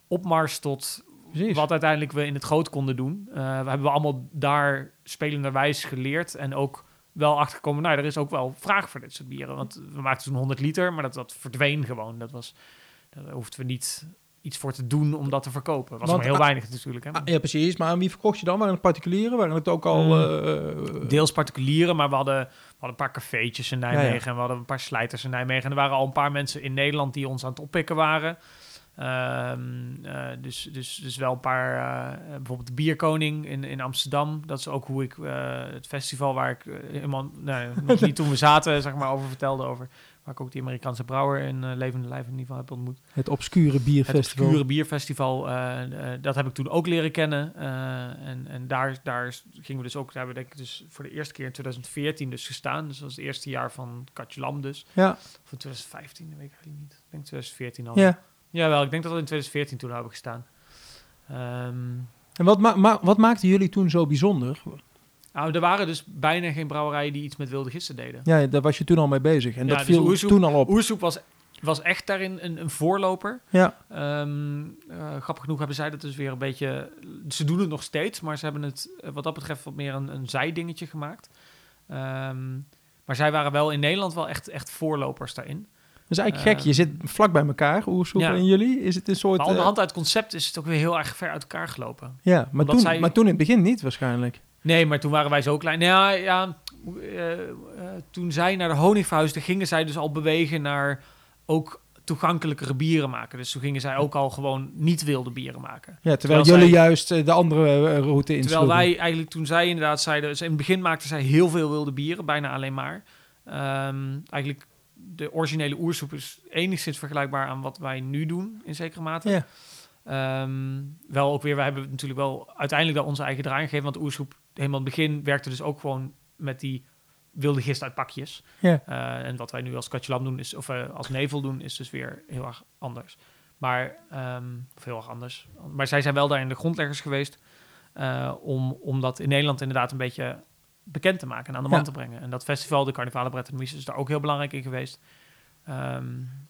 opmars tot Precies. wat uiteindelijk we in het groot konden doen. Eh, we hebben we allemaal daar spelenderwijs geleerd en ook wel achtergekomen, nou, er is ook wel vraag voor dit soort bieren. Want we maakten toen 100 liter, maar dat, dat verdween gewoon. Dat was, daar hoefden we niet iets voor te doen om dat te verkopen. was Want, maar heel weinig natuurlijk. Hè. Ah, ja, precies. Maar aan wie verkocht je dan? Waren het particulieren? Waren het ook al... Mm. eh, Deels particulieren, maar we hadden, we hadden een paar cafeetjes in Nijmegen Ja, ja. en we hadden een paar slijters in Nijmegen. En er waren al een paar mensen in Nederland die ons aan het oppikken waren. Ehm, eh, dus, dus, dus wel een paar, eh, bijvoorbeeld de Bierkoning in, in Amsterdam. Dat is ook hoe ik het festival waar ik helemaal, nee, nog [LAUGHS] niet toen we zaten, zeg maar, over vertelde. Over, waar ik ook die Amerikaanse brouwer in eh, levende lijf in ieder geval heb ontmoet. het obscure Het bierfestival. Obscure Bierfestival, eh, eh, dat heb ik toen ook leren kennen. En en daar, daar gingen we dus ook, daar hebben we denk ik dus voor de eerste keer in 2014 dus gestaan. Dus dat was het eerste jaar van Katje Lam dus. Ja, Of in 2015, dat weet ik eigenlijk niet. Ik denk 2014 al. ja. Jawel, ik denk dat we in 2014 toen hebben gestaan. Ehm, En wat, ma ma- wat maakte jullie toen zo bijzonder? Nou, er waren dus bijna geen brouwerijen die iets met wilde gisten deden. Ja, daar was je toen al mee bezig. En Ja, dat dus viel Oersoep- toen al op. Oersoep was, was echt daarin een, een voorloper. Ja, Ehm, eh, grappig genoeg hebben zij dat dus weer een beetje... Ze doen het nog steeds, maar ze hebben het eh, wat dat betreft wat meer een, een zijdingetje gemaakt. Ehm, maar zij waren wel in Nederland wel echt, echt voorlopers daarin. dat is eigenlijk gek. Je zit vlak bij elkaar, Oersoep Ja. en jullie. Is het een soort... Maar eh, hand uit concept is het ook weer heel erg ver uit elkaar gelopen. ja, maar omdat toen, zij- maar toen in het begin niet waarschijnlijk. Nee, maar toen waren wij zo klein. Nou ja, ja eh, eh, toen zij naar de honing verhuisden, gingen zij dus al bewegen naar ook toegankelijkere bieren maken. Dus toen gingen zij ook al gewoon niet wilde bieren maken. Ja, terwijl, Terwijl jullie zij- juist eh, de andere route insloegen. Terwijl wij eigenlijk toen zij inderdaad zeiden... Dus in het begin maakten zij heel veel wilde bieren, bijna alleen maar. Ehm, eigenlijk de originele oersoep is enigszins vergelijkbaar aan wat wij nu doen, in zekere mate. Ja. Ehm, wel ook weer, we hebben natuurlijk wel uiteindelijk daar onze eigen draai gegeven. Want oersoep helemaal in het begin werkte dus ook gewoon met die wilde gist uit pakjes. Ja. Eh, en wat wij nu als katjelam doen, is, of eh, als nevel doen, is dus weer heel erg anders. Maar, ehm, of heel erg anders. Maar zij zijn wel daar in de grondleggers geweest. eh, om, om dat in Nederland inderdaad een beetje bekend te maken en aan de man Ja. te brengen. En dat festival, de Carnivale Bret en de Mies, is daar ook heel belangrijk in geweest. Ehm,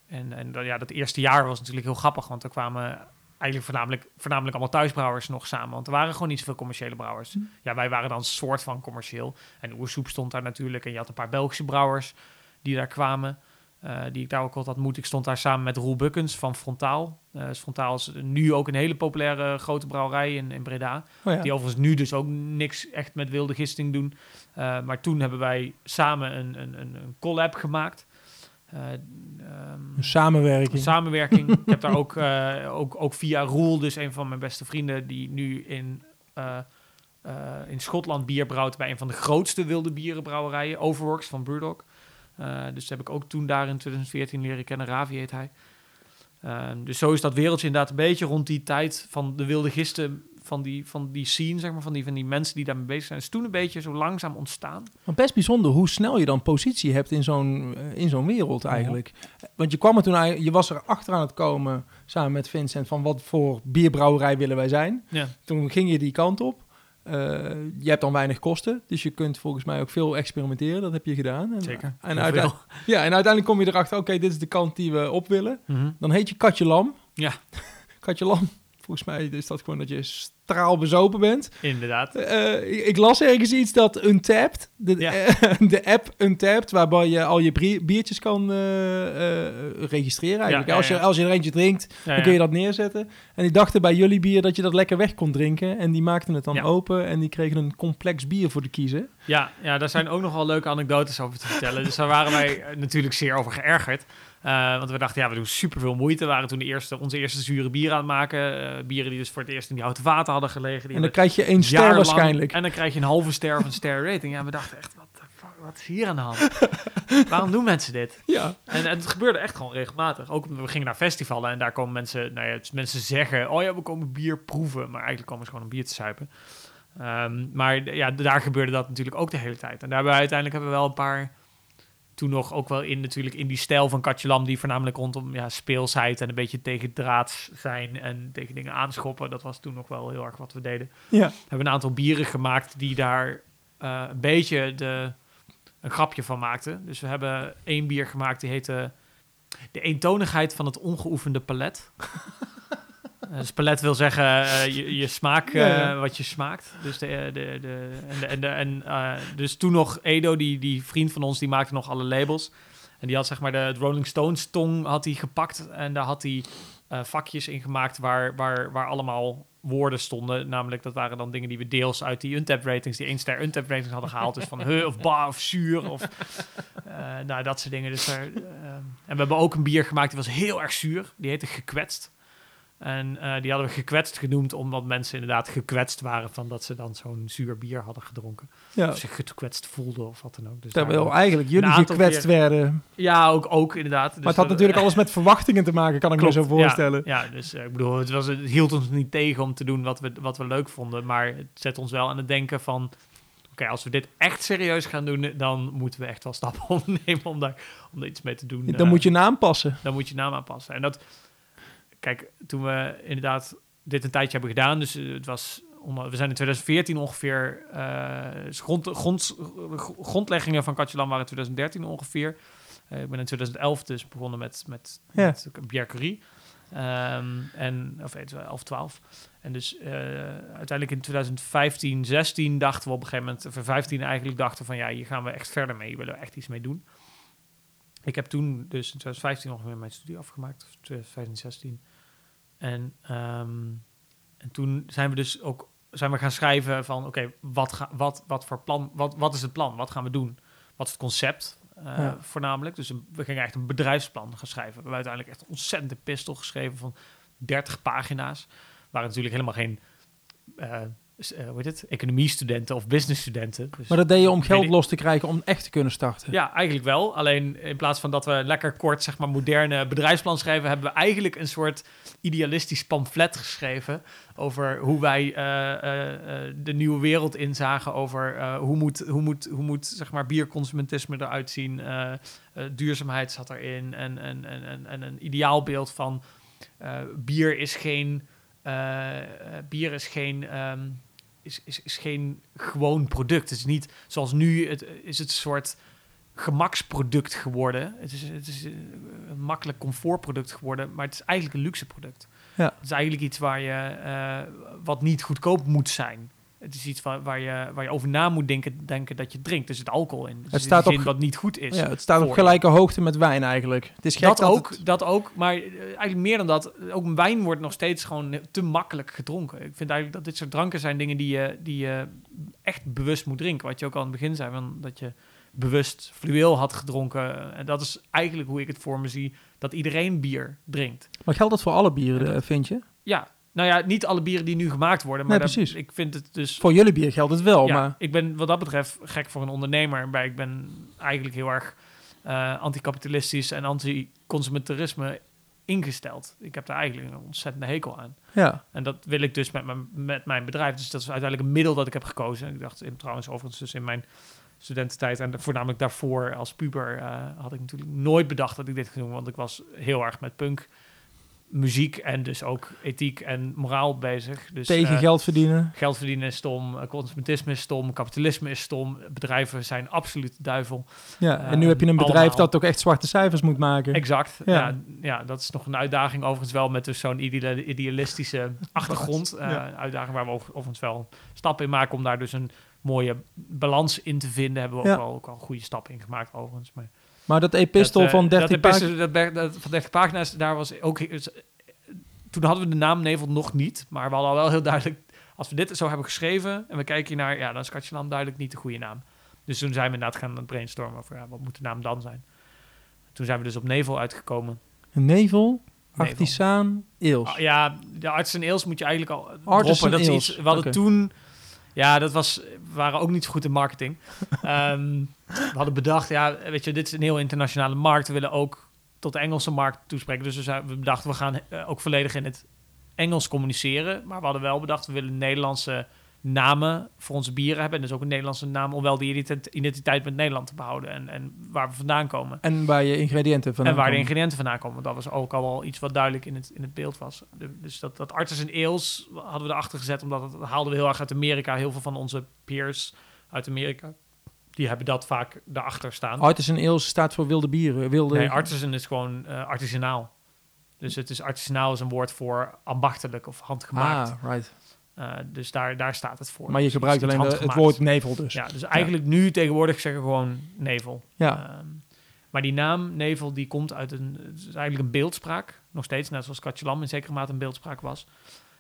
en en ja, dat eerste jaar was natuurlijk heel grappig, want er kwamen eigenlijk voornamelijk, voornamelijk allemaal thuisbrouwers nog samen. Want er waren gewoon niet zoveel commerciële brouwers. Hm. Ja, wij waren dan een soort van commercieel. En Oersoep stond daar natuurlijk. En je had een paar Belgische brouwers die daar kwamen. eh, die ik daar ook altijd had moet. Ik stond daar samen met Roel Bukkens van Frontaal. Eh, dus Frontaal is nu ook een hele populaire grote brouwerij in, in Breda. Oh, ja. Die overigens nu dus ook niks echt met wilde gisting doen. Eh, maar toen hebben wij samen een, een, een collab gemaakt. Een samenwerking. samenwerking. ik heb daar ook, eh, ook, ook via Roel, dus een van mijn beste vrienden, die nu in, eh, in Schotland bier brouwt bij een van de grootste wilde bierenbrouwerijen, Overworks van Brewdog. Eh, dus heb ik ook toen daar in 2014 leren kennen. Ravi heet hij. Ehm, dus zo is dat wereldje inderdaad een beetje rond die tijd van de wilde gisten, van die, van die scene, zeg maar, van die, van die mensen die daarmee bezig zijn. is toen een beetje zo langzaam ontstaan. Maar best bijzonder hoe snel je dan positie hebt in zo'n eh, in zo'n wereld eigenlijk. Want je kwam er toen je was er achter aan het komen samen met Vincent van wat voor bierbrouwerij willen wij zijn. Ja. Toen ging je die kant op. Eh, je hebt dan weinig kosten, dus je kunt volgens mij ook veel experimenteren. Dat heb je gedaan. En, Zeker. En, Heel uite- veel. ja, en uiteindelijk kom je erachter, oké, dit is de kant die we op willen. Mhm. Dan heet je Katje Lam. Ja. [LAUGHS] Katje Lam. Volgens mij is dat gewoon dat je straalbezopen bent. Inderdaad. Eh, ik, ik las ergens iets dat Untapped, de, Ja. eh, [LAUGHS] de app Untapped, waarbij je al je biertjes kan eh, registreren eigenlijk. Ja, als, je, als je er eentje drinkt, dan kun je dat neerzetten. En die dachten bij jullie bier dat je dat lekker weg kon drinken. En die maakten het dan open en die kregen een complex bier voor de kiezen. Ja, ja, daar zijn ook nogal leuke anekdotes over te vertellen. Dus daar waren wij natuurlijk zeer over geërgerd. Eh, want we dachten, ja, we doen superveel moeite. We waren toen de eerste, onze eerste zure bieren aan het maken. Eh, bieren die dus voor het eerst in die houten vaten hadden gelegen. Die En dan krijg je één ster waarschijnlijk. En dan krijg je een halve ster of een ster rating. Ja, we dachten echt, wat, fuck, wat is hier aan de hand? [LAUGHS] Waarom doen mensen dit? Ja. En, en het gebeurde echt gewoon regelmatig. Ook we gingen naar festivalen en daar komen mensen, nou ja, mensen zeggen, oh ja, we komen bier proeven, maar eigenlijk komen ze gewoon een bier te suipen. Ehm, maar ja, daar gebeurde dat natuurlijk ook de hele tijd. En daarbij uiteindelijk hebben we wel een paar, toen nog ook wel in natuurlijk in die stijl van Katje Lam, die voornamelijk rondom ja, speelsheid en een beetje tegen draads zijn en tegen dingen aanschoppen. Dat was toen nog wel heel erg wat we deden Ja. we hebben een aantal bieren gemaakt die daar eh, een beetje de, een grapje van maakten. Dus we hebben één bier gemaakt die heette De eentonigheid van het ongeoefende palet. [LAUGHS] Dus palet wil zeggen eh, je, je smaak, ja. eh, wat je smaakt. Dus, de, de, de, en de, en dus toen nog Edo, die, die vriend van ons, die maakte nog alle labels. En die had zeg maar de het Rolling Stones tong had hij gepakt. En daar had hij vakjes in gemaakt waar, waar, waar allemaal woorden stonden. Namelijk, dat waren dan dingen die we deels uit die Untap ratings, die één ster Untap ratings hadden gehaald. Dus van he of ba of zuur of nou, dat soort dingen. Dus daar, en we hebben ook een bier gemaakt die was heel erg zuur. Die heette Gekwetst. En eh, die hadden we gekwetst genoemd, omdat mensen inderdaad gekwetst waren van dat ze dan zo'n zuur bier hadden gedronken. ja. Of zich gekwetst voelden of wat dan ook. Dus Terwijl eigenlijk jullie gekwetst keer- werden. ja, ook, ook inderdaad. Dus maar het had natuurlijk alles met verwachtingen te maken, kan ik me zo voorstellen. Ja, ja dus eh, ik bedoel, het, was, het hield ons niet tegen om te doen wat we, wat we leuk vonden. Maar het zet ons wel aan het denken van... Oké, als we dit echt serieus gaan doen, dan moeten we echt wel stappen [LAUGHS] ondernemen om daar, om daar iets mee te doen. Dan Eh, moet je naam passen. dan moet je naam aanpassen. En dat, kijk, toen we inderdaad dit een tijdje hebben gedaan, dus eh, het was, we zijn in 2014 ongeveer, eh, dus grond, grond, grondleggingen van Katjelan waren in 2013 ongeveer. Eh, ik ben in 2011 dus begonnen met, met, Ja. met Pierre Curie. Ehm, en, of weet je wel, 11, 12. En dus eh, uiteindelijk in 2015, 16 dachten we op een gegeven moment, of 15 eigenlijk dachten van ja, hier gaan we echt verder mee, hier willen we echt iets mee doen. Ik heb toen dus in 2015 ongeveer mijn studie afgemaakt, of 2015, 16. En, ehm, en toen zijn we dus ook zijn we gaan schrijven van oké, wat, ga, wat, wat voor plan, wat, wat is het plan? Wat gaan we doen? Wat is het concept? eh, Ja. Voornamelijk. Dus we gingen echt een bedrijfsplan gaan schrijven. We hebben uiteindelijk echt een ontzettende pistol geschreven van 30 pagina's. Waar natuurlijk helemaal geen eh, eh, hoe heet het? economiestudenten of businessstudenten. Dus Maar dat deed je om geld los te krijgen om echt te kunnen starten. ja, eigenlijk wel. Alleen in plaats van dat we lekker kort, zeg maar, moderne bedrijfsplan schrijven, hebben we eigenlijk een soort idealistisch pamflet geschreven over hoe wij eh, eh, de nieuwe wereld inzagen, over hoe moet, hoe moet, hoe moet zeg maar, bierconsumentisme eruit zien. Duurzaamheid zat erin en, en, en, en, en een ideaalbeeld van bier is geen, bier is geen, ehm, is, is, is geen gewoon product. Het is niet zoals nu, het, is het een soort gemaksproduct geworden. Het is, het is een makkelijk comfortproduct geworden, maar het is eigenlijk een luxe product. Ja. Het is eigenlijk iets waar je, eh, wat niet goedkoop moet zijn. Het is iets waar, waar, je, waar je over na moet denken, denken dat je drinkt. Er zit alcohol in. Dus Het staat in op- wat niet goed is. Ja, het staat op gelijke hoogte met wijn eigenlijk. Het is gek dat, dat, ook, het- dat ook, maar eh, eigenlijk meer dan dat. Ook wijn wordt nog steeds gewoon te makkelijk gedronken. Ik vind eigenlijk dat dit soort dranken zijn dingen die je, die je echt bewust moet drinken. Wat je ook al aan het begin zei, van dat je bewust fluweel had gedronken. En dat is eigenlijk hoe ik het voor me zie, dat iedereen bier drinkt. Maar geldt dat voor alle bieren, dat- eh, vind je? Ja, nou ja, niet alle bieren die nu gemaakt worden, maar Nee, dat- precies. ik vind het dus... Voor jullie bier geldt het wel, ja, maar... ik ben wat dat betreft gek voor een ondernemer. Maar ik ben eigenlijk heel erg eh anticapitalistisch en anti-consumentarisme ingesteld. Ik heb daar eigenlijk een ontzettende hekel aan. Ja, En dat wil ik dus met mijn, met mijn bedrijf. Dus dat is uiteindelijk een middel dat ik heb gekozen. En ik dacht in, trouwens overigens dus in mijn studententijd en voornamelijk daarvoor als puber eh, had ik natuurlijk nooit bedacht dat ik dit ging doen. Want ik was heel erg met punk muziek en dus ook ethiek en moraal bezig. Dus, Tegen eh, geld verdienen. Geld verdienen is stom, eh, consumentisme is stom, kapitalisme is stom. Bedrijven zijn absoluut de duivel. Ja, eh, en nu heb je een bedrijf allemaal. dat ook echt zwarte cijfers moet maken. Exact. Ja. Ja. Ja, dat is nog een uitdaging. Overigens wel met dus zo'n ideale- idealistische [LAUGHS] achtergrond. Eh, Ja. Een uitdaging waar we over- overigens wel stappen in maken om daar dus een mooie balans in te vinden. Hebben we Ja. ook, wel, ook al goede stappen in gemaakt overigens. Maar Maar dat epistel dat, eh, van 30 dat pagina's... dat ber- dat van 30 pagina's, daar was ook... Toen hadden we de naam Nevel nog niet, maar we hadden al wel heel duidelijk... Als we dit zo hebben geschreven en we kijken hier naar... Ja, dan is Katjeland duidelijk niet de goede naam. Dus toen zijn we inderdaad gaan brainstormen over... Ja, wat moet de naam dan zijn? Toen zijn we dus op Nevel uitgekomen. Een nevel, artisaan, eels. Ah, ja, de arts en eels moet je eigenlijk al Dat is eels, iets, we hadden toen... Ja, dat was, waren ook niet zo goed in marketing. [LAUGHS] Ehm, we hadden bedacht, ja, weet je, dit is een heel internationale markt. We willen ook tot de Engelse markt toespreken. Dus we bedachten, we gaan eh, ook volledig in het Engels communiceren. Maar we hadden wel bedacht, we willen Nederlandse namen voor onze bieren hebben. En dus ook een Nederlandse naam om wel die identi- identiteit met Nederland te behouden. En, en waar we vandaan komen. En waar je ingrediënten van En waar de ingrediënten vandaan komen. Dat was ook al wel iets wat duidelijk in het, in het beeld was. Dus dat, dat artis en eels hadden we erachter gezet, omdat het, dat haalden we heel erg uit Amerika. Heel veel van onze peers uit Amerika, die hebben dat vaak daarachter staan. Artis en eels staat voor wilde bieren. Wilde... Nee, artisan is gewoon eh, artisanaal. Dus het is artisanaal is een woord voor ambachtelijk of handgemaakt. Ah, right. Eh, dus daar, daar staat het voor. Maar je Dus gebruikt alleen de- het woord nevel dus. Ja, dus eigenlijk nu tegenwoordig zeggen gewoon nevel. Ja. Ehm, maar die naam Nevel die komt uit een, het is eigenlijk een beeldspraak. Nog steeds, net zoals Katjelam in zekere mate een beeldspraak was.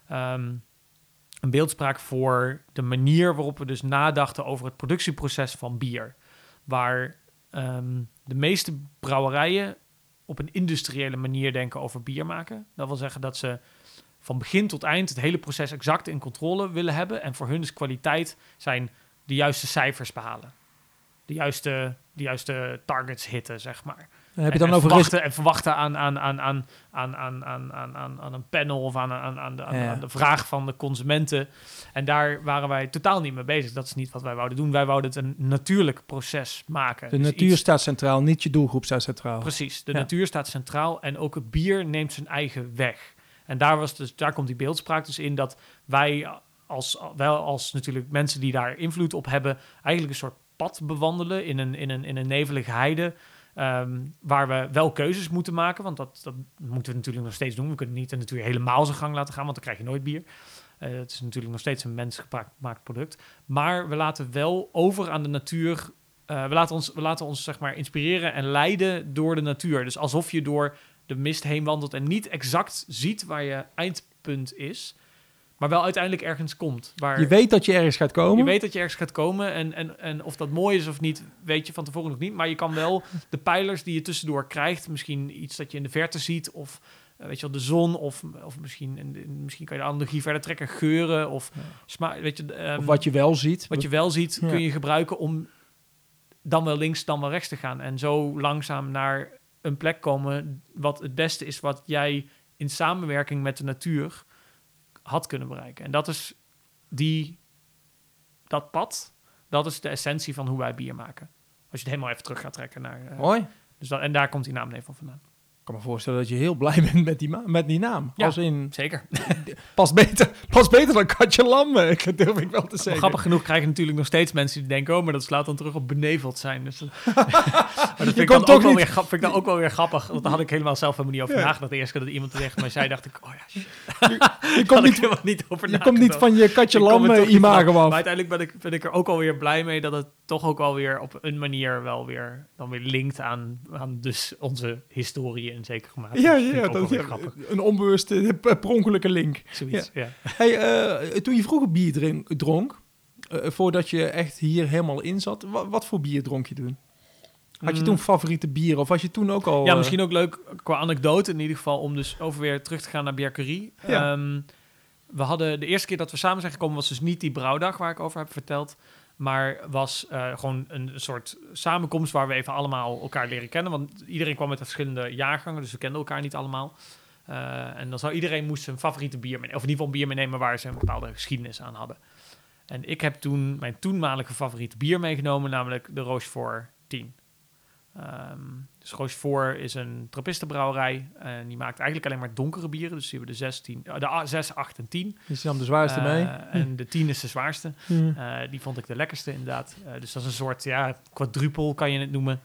Ehm, een beeldspraak voor de manier waarop we dus nadachten over het productieproces van bier. Waar ehm, de meeste brouwerijen op een industriële manier denken over bier maken. Dat wil zeggen dat ze van begin tot eind het hele proces exact in controle willen hebben. En voor hun is kwaliteit zijn de juiste cijfers behalen. De juiste, de juiste targets hitten, zeg maar. Dan heb je En- dan en over ris- verwachten, en verwachten aan, aan, aan, aan, aan, aan, aan, aan, aan, aan een panel of aan, aan, aan, de, aan, Ja. aan de vraag van de consumenten. En daar waren wij totaal niet mee bezig. Dat is niet wat wij wouden doen. Wij wouden het een natuurlijk proces maken. De Dus natuur iets- staat centraal, niet je doelgroep staat centraal. Precies, de Ja. natuur staat centraal en ook het bier neemt zijn eigen weg. En daar, was dus, daar komt die beeldspraak dus in dat wij als, wel als natuurlijk mensen die daar invloed op hebben, eigenlijk een soort pad bewandelen in een, in een, in een nevelige heide. ehm, waar we wel keuzes moeten maken, want dat, dat moeten we natuurlijk nog steeds doen. We kunnen niet de natuur helemaal zijn gang laten gaan, want dan krijg je nooit bier. Eh, het is natuurlijk nog steeds een mensgemaakt product. Maar we laten wel over aan de natuur. eh, we, laten ons, we laten ons zeg maar inspireren en leiden door de natuur. Dus alsof je door de mist heen wandelt en niet exact ziet waar je eindpunt is, maar wel uiteindelijk ergens komt. Waar Je weet dat je ergens gaat komen. je weet dat je ergens gaat komen en, en, en of dat mooi is of niet, weet je van tevoren nog niet. Maar je kan wel de pijlers die je tussendoor krijgt, misschien iets dat je in de verte ziet of eh, weet je wel, de zon of, of misschien, de- misschien kan je de analogie verder trekken, geuren of Ja. sma weet je, ehm, of wat je wel ziet. wat je wel ziet, Ja. kun je gebruiken om dan wel links, dan wel rechts te gaan. En zo langzaam naar een plek komen wat het beste is wat jij in samenwerking met de natuur had kunnen bereiken. En dat is die, dat pad, dat is de essentie van hoe wij bier maken. Als je het helemaal even terug gaat trekken naar... eh, Mooi. dus dat, en daar komt die naam van vandaan. Kan me voorstellen dat je heel blij [LAUGHS] bent met die, met die naam. Ja. Als in, Zeker. [LAUGHS] pas beter, pas beter dan Katje Lam, ik [LAUGHS] durf ik wel te Maar zeggen. grappig genoeg krijg je natuurlijk nog steeds mensen die denken... oh, maar dat slaat dan terug op beneveld zijn. Dus dat, maar dat vind ik, dan ook wel niet- weer, vind ik dan ook wel weer grappig. Want daar had ik helemaal zelf helemaal niet over Ja. nagedacht. De eerste keer dat iemand tegen mij zei, dacht ik... oh ja, shit, je komt niet, niet over je komt niet van je Katje Lam imago Maar af. uiteindelijk ben ik, ben ik er ook alweer blij mee... dat het toch ook wel weer op een manier wel weer... dan weer linkt aan, aan dus onze historie in zekere mate. Ja, ja, dat, ja, grappig. een onbewuste, eh, per ongelukke link. Zoiets, ja. Hey, eh, toen je vroeger bier drink- dronk, eh, voordat je echt hier helemaal in zat, wa- wat voor bier dronk je toen? Had je Mm. toen favoriete bier of was je toen ook al... Ja, misschien ook leuk qua anekdote in ieder geval om dus over weer terug te gaan naar Bierkerie. Ja. Ehm, we hadden de eerste keer dat we samen zijn gekomen was dus niet die brouwdag waar ik over heb verteld, maar was eh, gewoon een soort samenkomst waar we even allemaal elkaar leren kennen, want iedereen kwam met verschillende jaargangen, dus we kenden elkaar niet allemaal. Eh, en dan zou iedereen moest zijn favoriete bier meenemen, of in ieder geval een bier meenemen waar ze een bepaalde geschiedenis aan hadden. En ik heb toen mijn toenmalige favoriete bier meegenomen, namelijk de Rochefort 10. Ehm, dus Dus Rochefort is een trappistenbrouwerij. En die maakt eigenlijk alleen maar donkere bieren. Dus die hebben de 16, eh, de a- 6, 8 en 10. Dus je nam de zwaarste Eh, mee. En de 10 is de zwaarste. Eh, die vond ik de lekkerste inderdaad. Eh, dus dat is een soort ja, quadrupel kan je het noemen.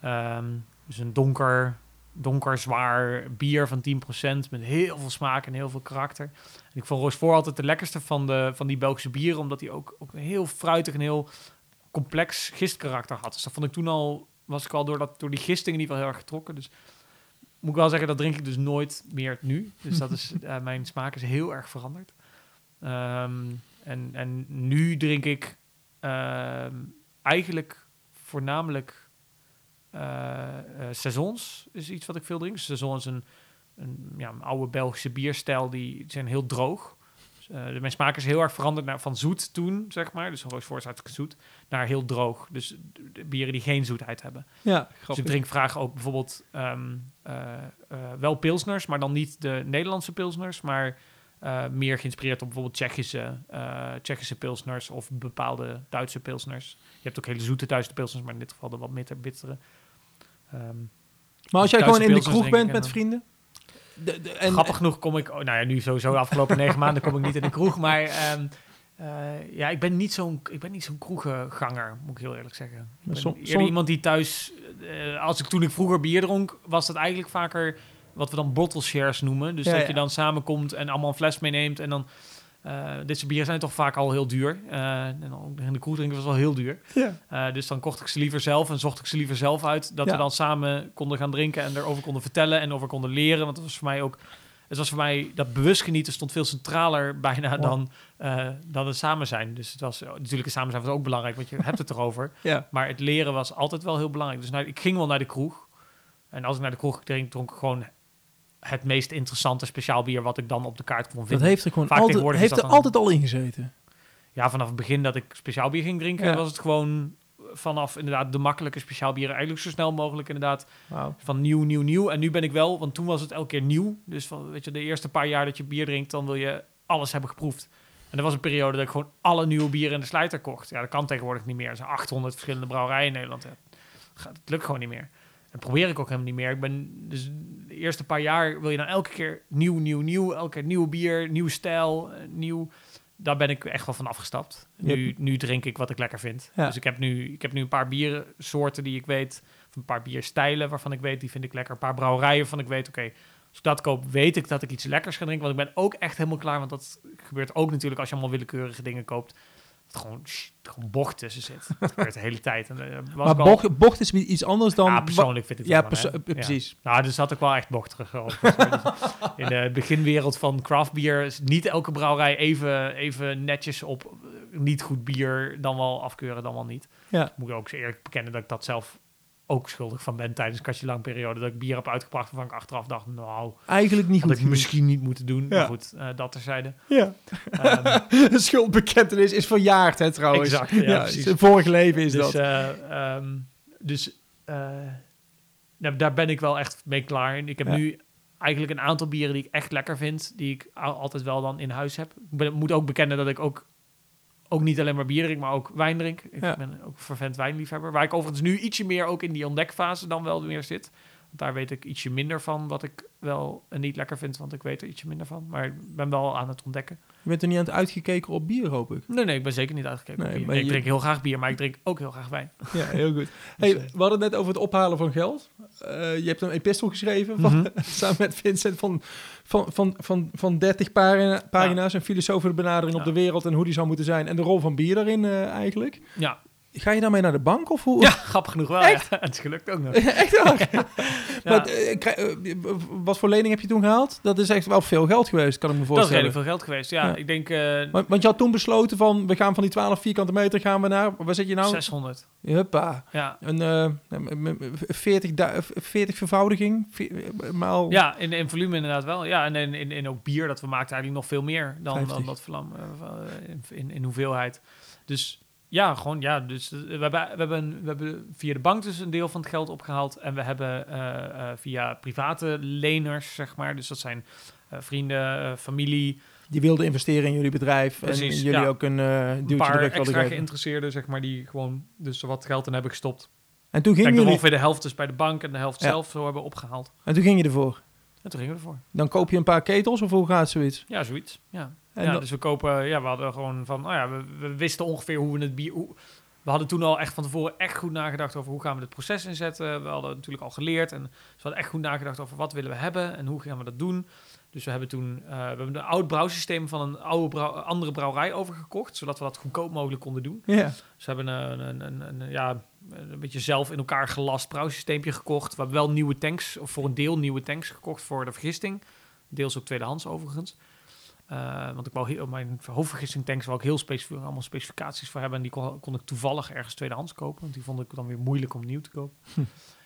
Ehm, dus een donker, donker zwaar bier van 10% met heel veel smaak en heel veel karakter. En ik vond Rochefort altijd de lekkerste van, de, van die Belgische bieren, omdat hij ook, ook een heel fruitig en heel complex gistkarakter had. Dus dat vond ik toen al, was ik al door, dat, door die gisting in ieder geval heel erg getrokken. Dus moet ik wel zeggen, dat drink ik dus nooit meer nu. Dus dat is, [LAUGHS] eh, mijn smaak is heel erg veranderd. Ehm, en, en nu drink ik ehm, eigenlijk voornamelijk saisons is iets wat ik veel drink. Saison is een, een, ja, een oude Belgische bierstijl, die zijn heel droog. Dus, eh, de- mijn smaak is heel erg veranderd naar, van zoet toen, zeg maar. Dus Rochefort is hartstikke zoet, naar heel droog. Dus de, bieren die geen zoetheid hebben. ja, Dus ik grappig. drink graag ook bijvoorbeeld ehm, eh, eh, wel pilsners, maar dan niet de Nederlandse pilsners, maar meer geïnspireerd op bijvoorbeeld Tsjechische, Tsjechische pilsners of bepaalde Duitse pilsners. Je hebt ook hele zoete Duitse pilsners, maar in dit geval de wat minder bittere. Ehm, Maar als jij gewoon in de kroeg bent en met vrienden... De, de- en, Grappig genoeg kom ik, oh, nou ja, nu sowieso de afgelopen negen maanden kom ik niet in de kroeg, maar ehm, eh, ja, ik ben niet zo'n, ik ben niet zo'n kroegenganger, moet ik heel eerlijk zeggen. Ik som- som- iemand die thuis, eh, als ik toen ik vroeger bier dronk, was dat eigenlijk vaker wat we dan bottle shares noemen. Dus Ja, dat ja. je dan samenkomt en allemaal een fles meeneemt en dan. Eh dit soort bieren zijn toch vaak al heel duur. Eh, en de kroeg drinken was wel heel duur. Ja. Eh, dus dan kocht ik ze liever zelf en zocht ik ze liever zelf uit. Dat Ja. we dan samen konden gaan drinken en erover konden vertellen en over konden leren. Want dat was voor mij ook. Het was voor mij dat bewust genieten stond veel centraler [LAUGHS] bijna dan, dan het samen zijn. Dus het was natuurlijk het samen zijn was ook belangrijk, want je hebt het erover. [LAUGHS] ja. Maar het leren was altijd wel heel belangrijk. Dus nou, ik ging wel naar de kroeg. En als ik naar de kroeg drink, dronk ik gewoon het meest interessante speciaal bier wat ik dan op de kaart kon Dat vinden. heeft er gewoon Vaak altijd, heeft er dat dan- altijd al in gezeten. Ja, vanaf het begin dat ik speciaal bier ging drinken, Ja. was het gewoon vanaf inderdaad de makkelijke speciaal bieren. Eigenlijk zo snel mogelijk inderdaad van nieuw, nieuw, nieuw. En nu ben ik wel, want toen was het elke keer nieuw. Dus van, weet je, de eerste paar jaar dat je bier drinkt, dan wil je alles hebben geproefd. En er was een periode dat ik gewoon alle nieuwe bieren in de slijter kocht. Ja, dat kan tegenwoordig niet meer. Er zijn 800 verschillende brouwerijen in Nederland. Het lukt gewoon niet meer. En probeer ik ook helemaal niet meer. Ik ben dus de eerste paar jaar wil je dan elke keer nieuw, nieuw, nieuw. Elke keer nieuw bier, nieuw stijl, eh, nieuw. Daar ben ik echt wel van afgestapt. Nu, nu drink ik wat ik lekker vind. Ja. Dus ik heb, nu, ik heb nu een paar biersoorten die ik weet, of een paar bierstijlen waarvan ik weet, die vind ik lekker. Een paar brouwerijen waarvan ik weet, oké, als ik dat koop, weet ik dat ik iets lekkers ga drinken. Want ik ben ook echt helemaal klaar, want dat gebeurt ook natuurlijk als je allemaal willekeurige dingen koopt. Er gewoon, sh- gewoon bocht tussen zit. [LAUGHS] Dat gebeurt de hele tijd. En, Maar al- bocht, bocht is iets anders dan... ja, persoonlijk vind ik Ja, wel, eh, precies. Nou, dus had ik wel echt bochtig. over. in de beginwereld van craft beer is niet elke brouwerij even, even netjes op eh, niet goed bier dan wel afkeuren, dan wel niet. Ja. Moet ik ook eerlijk bekennen dat ik dat zelf ook schuldig van ben tijdens een kastje lang periode. Dat ik bier heb uitgebracht waarvan ik achteraf dacht, nou, Eigenlijk niet had goed. ik misschien niet moeten doen. Ja. Maar goed, eh, dat terzijde. Ja. [LAUGHS] De schuldbekentenis is verjaard, hè, trouwens. Exact, ja, precies. vorig leven is dus dat. eh, ehm, dus eh, nou, daar ben ik wel echt mee klaar. En ik heb Ja. nu eigenlijk een aantal bieren die ik echt lekker vind, die ik al- altijd wel dan in huis heb. Ik ben, moet ook bekennen dat ik ook, ook niet alleen maar bier drink, maar ook wijn drink. Ik Ja. ben ook vervent wijnliefhebber. Waar ik overigens nu ietsje meer ook in die ontdekfase dan wel weer zit. Daar weet ik ietsje minder van wat ik wel en niet lekker vind, want ik weet er ietsje minder van. Maar ik ben wel aan het ontdekken. Je bent er niet aan het uitgekeken op bier, hoop ik. Nee, nee, ik ben zeker niet uitgekeken Nee, op bier. je- ik drink heel graag bier, maar ik drink ook heel graag wijn. [LAUGHS] Ja, heel goed. Dus, Hey, eh, we hadden het net over het ophalen van geld. Eh, je hebt een epistel geschreven van, Mhm. [LAUGHS] samen met Vincent van, van, van, van, van 30 pagina, pagina's. Een filosofische benadering op Ja. de wereld en hoe die zou moeten zijn. En de rol van bier daarin eh, eigenlijk. Ja, Ga je daarmee naar de bank of hoe? Ja, grappig genoeg wel. Ja. [LAUGHS] Het is gelukt ook nog. [LAUGHS] echt? [LAUGHS] Ja. Maar, eh, eh, wat voor lening heb je toen gehaald? Dat is echt wel veel geld geweest, kan ik me dat is voorstellen. redelijk veel geld geweest. Ja, Ja. ik denk eh, Want, want je had toen besloten van, we gaan van die 12 vierkante meter gaan we naar, waar zit je nou? 600. Huppa. Ja, Een m- 40, du- 40 vervoudiging, maal... ja in, in volume inderdaad wel. Ja, en in, in, in ook bier, dat we maakten eigenlijk nog veel meer dan, 50. dan dat vlam in, in, in hoeveelheid. Dus ja, gewoon ja. Dus eh, we hebben, we, hebben, we hebben via de bank dus een deel van het geld opgehaald. En we hebben eh, eh, via private leners, zeg maar. Dus dat zijn vrienden, familie, Die wilde investeren in jullie bedrijf. en jullie ja. ook een duwtje paar wilden extra geïnteresseerden, zeg maar, die gewoon dus wat geld in hebben gestopt. En toen Ik ging denk dat we jullie... ongeveer de helft dus bij de bank en de helft Ja. zelf zo hebben opgehaald. En toen ging je ervoor. En toen gingen we ervoor. Dan koop je een paar ketels of hoe gaat zoiets? Ja, zoiets. Ja. En ja, dus we kopen, ja, we hadden gewoon van, oh ja, we, we wisten ongeveer hoe we het bier. Hoe, we hadden toen al echt van tevoren echt goed nagedacht over hoe gaan we dit proces inzetten. We hadden natuurlijk al geleerd en dus we hadden echt goed nagedacht over wat willen we hebben en hoe gaan we dat doen. Dus we hebben toen uh, we hebben een oud brouwsysteem van een oude brouw, andere brouwerij overgekocht, zodat we dat goedkoop mogelijk konden doen. Ja. Dus we hebben een, een, een, een, ja, een beetje zelf in elkaar gelast brouwsysteempje gekocht. We hebben wel nieuwe tanks, of voor een deel nieuwe tanks gekocht voor de vergisting. Deels ook tweedehands overigens. Uh, want ik wou heel, mijn hoofdvergisting tanks wou ik heel specifiek, allemaal specificaties voor hebben. En die kon, kon ik toevallig ergens tweedehands kopen. Want die vond ik dan weer moeilijk om nieuw te kopen. Hm.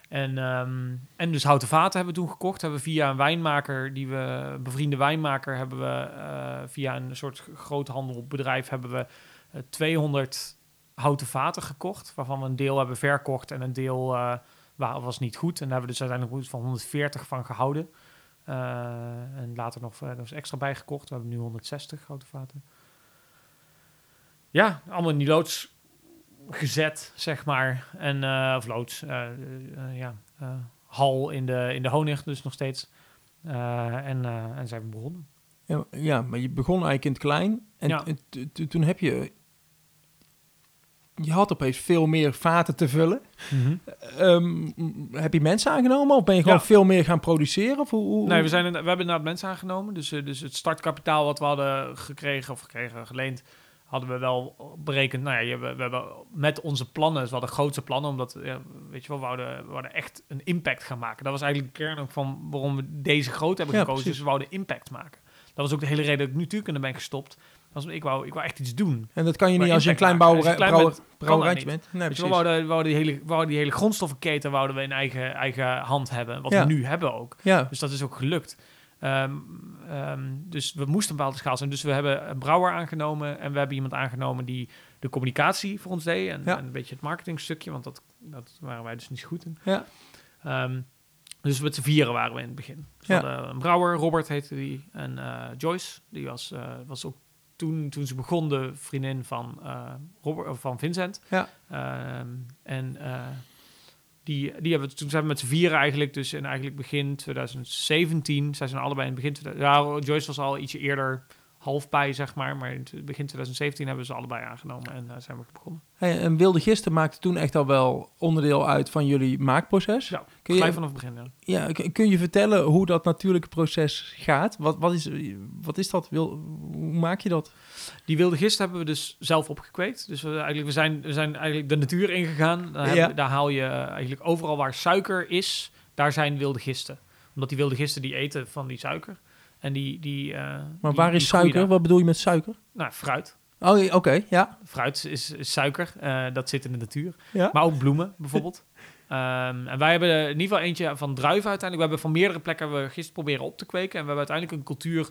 En, um, en dus houten vaten hebben we toen gekocht. Hebben we via een wijnmaker, die we, een bevriende wijnmaker, hebben we uh, via een soort groothandelbedrijf hebben we uh, 200 houten vaten gekocht. Waarvan we een deel hebben verkocht en een deel uh, was niet goed. En daar hebben we dus uiteindelijk van 140 van gehouden. Uh, en later nog uh, er was extra bijgekocht. We hebben nu 160 grote vaten. Ja, allemaal in die loods gezet, zeg maar. En, uh, of loods, ja, hal in de, in de honig dus nog steeds. en, en zijn we begonnen. Ja, ja, maar je begon eigenlijk in het klein. En Ja. toen heb je... Je had opeens veel meer vaten te vullen. Mhm. Um, heb je mensen aangenomen of ben je gewoon Ja. veel meer gaan produceren? Of hoe, hoe- Nee, we, zijn, we hebben inderdaad mensen aangenomen. Dus, eh, dus het startkapitaal wat we hadden gekregen of gekregen, geleend, hadden we wel berekend. Nou ja, we, we hebben met onze plannen, dus we hadden grootste plannen, omdat, ja, weet je wel, we wouden, we wouden echt een impact gaan maken. Dat was eigenlijk de kern ook van waarom we deze groot hebben Ja, gekozen. precies. Dus we wouden impact maken. Dat was ook de hele reden dat ik nu natuurlijk in de ben gestopt. Was, ik, wou, ik wou echt iets doen. En dat kan je niet als je een klein impact maken. brouwer, Als je klein brouwer, bent. Nee, we wouden, we wouden die, hele, we wouden die hele grondstoffenketen wouden we in eigen, eigen hand hebben. Wat Ja. we nu hebben ook. Ja, Dus dat is ook gelukt. Ehm, ehm, dus we moesten een bepaalde schaal zijn. Dus we hebben een brouwer aangenomen en we hebben iemand aangenomen die de communicatie voor ons deed en, Ja. en een beetje het marketingstukje, want dat, dat waren wij dus niet zo goed in. ja. Ehm, dus met z'n vieren waren we in het begin. Dus we Ja. hadden een brouwer, Robert heette die, en eh, Joyce, die was, eh, was ook toen, toen ze begon de vriendin van, eh, Robert, van Vincent. Ja. Ehm, en eh, die, die hebben toen zijn we met z'n vieren eigenlijk, dus in eigenlijk begin 2017, zij zijn allebei in het begin, 2000 ja, Joyce was al ietsje eerder half bij, zeg maar, maar in het begin 2017 hebben we ze allebei aangenomen en eh, zijn we begonnen. Hey, en Wilde Gisten maakte toen echt al wel onderdeel uit van jullie maakproces. Ja, kun, je, vanaf het begin, ja. kun je vertellen hoe dat natuurlijke proces gaat? Wat, wat, is, wat is dat? Wil, hoe maak je dat? Die wilde gist hebben we dus zelf opgekweekt. Dus we, eigenlijk, we, zijn, we zijn eigenlijk de natuur ingegaan. Daar, Ja. daar haal je eh, eigenlijk overal waar suiker is, daar zijn wilde gisten. Omdat die wilde gisten die eten van die suiker. En die, die, eh, Maar waar die is suiker? Wat bedoel je met suiker? Nou, fruit. Oh, oké, ja. Fruit is, is suiker. eh, dat zit in de natuur. ja. Maar ook bloemen bijvoorbeeld. [LAUGHS] Ehm, en wij hebben in ieder geval eentje van druiven uiteindelijk. We hebben van meerdere plekken we gist proberen op te kweken. En we hebben uiteindelijk een cultuur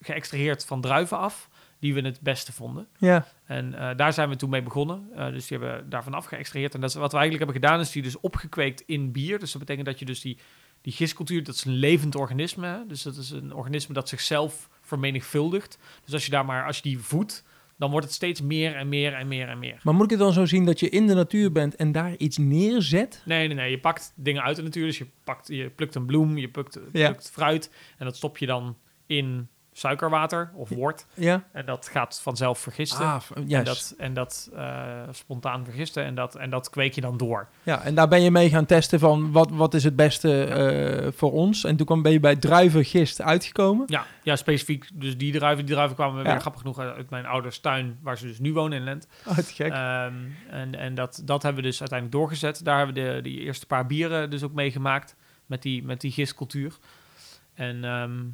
geëxtraheerd van druiven af. Die we het beste vonden. ja. En eh, daar zijn we toen mee begonnen. Dus die hebben we daarvan afgeëxtraheerd. En dat is wat we eigenlijk hebben gedaan, is die dus opgekweekt in bier. Dus dat betekent dat je dus die, die gistcultuur, dat is een levend organisme. Hè? Dus dat is een organisme dat zichzelf vermenigvuldigt. Dus als je daar maar, als je die voedt, dan wordt het steeds meer en meer en meer en meer. Maar moet ik het dan zo zien dat je in de natuur bent en daar iets neerzet? Nee, nee, nee. Je pakt dingen uit de natuur. Dus je, pakt, je plukt een bloem, je plukt, Ja. plukt fruit. En dat stop je dan in suikerwater of wort. Ja. En dat gaat vanzelf vergisten. Ah, v- En juist. dat, en dat eh, spontaan vergisten. En dat, en dat kweek je dan door. Ja, en daar ben je mee gaan testen van wat, wat is het beste eh, voor ons. En toen kwam, ben je bij druivengist uitgekomen. Ja, ja, specifiek. Dus die druiven, die druiven kwamen Ja. weer grappig genoeg uit, mijn ouders tuin, waar ze dus nu wonen in Lent. Oh, gek. Ehm, en en dat, dat hebben we dus uiteindelijk doorgezet. Daar hebben we de, die eerste paar bieren dus ook meegemaakt met die, met die gistcultuur. En ehm, eh,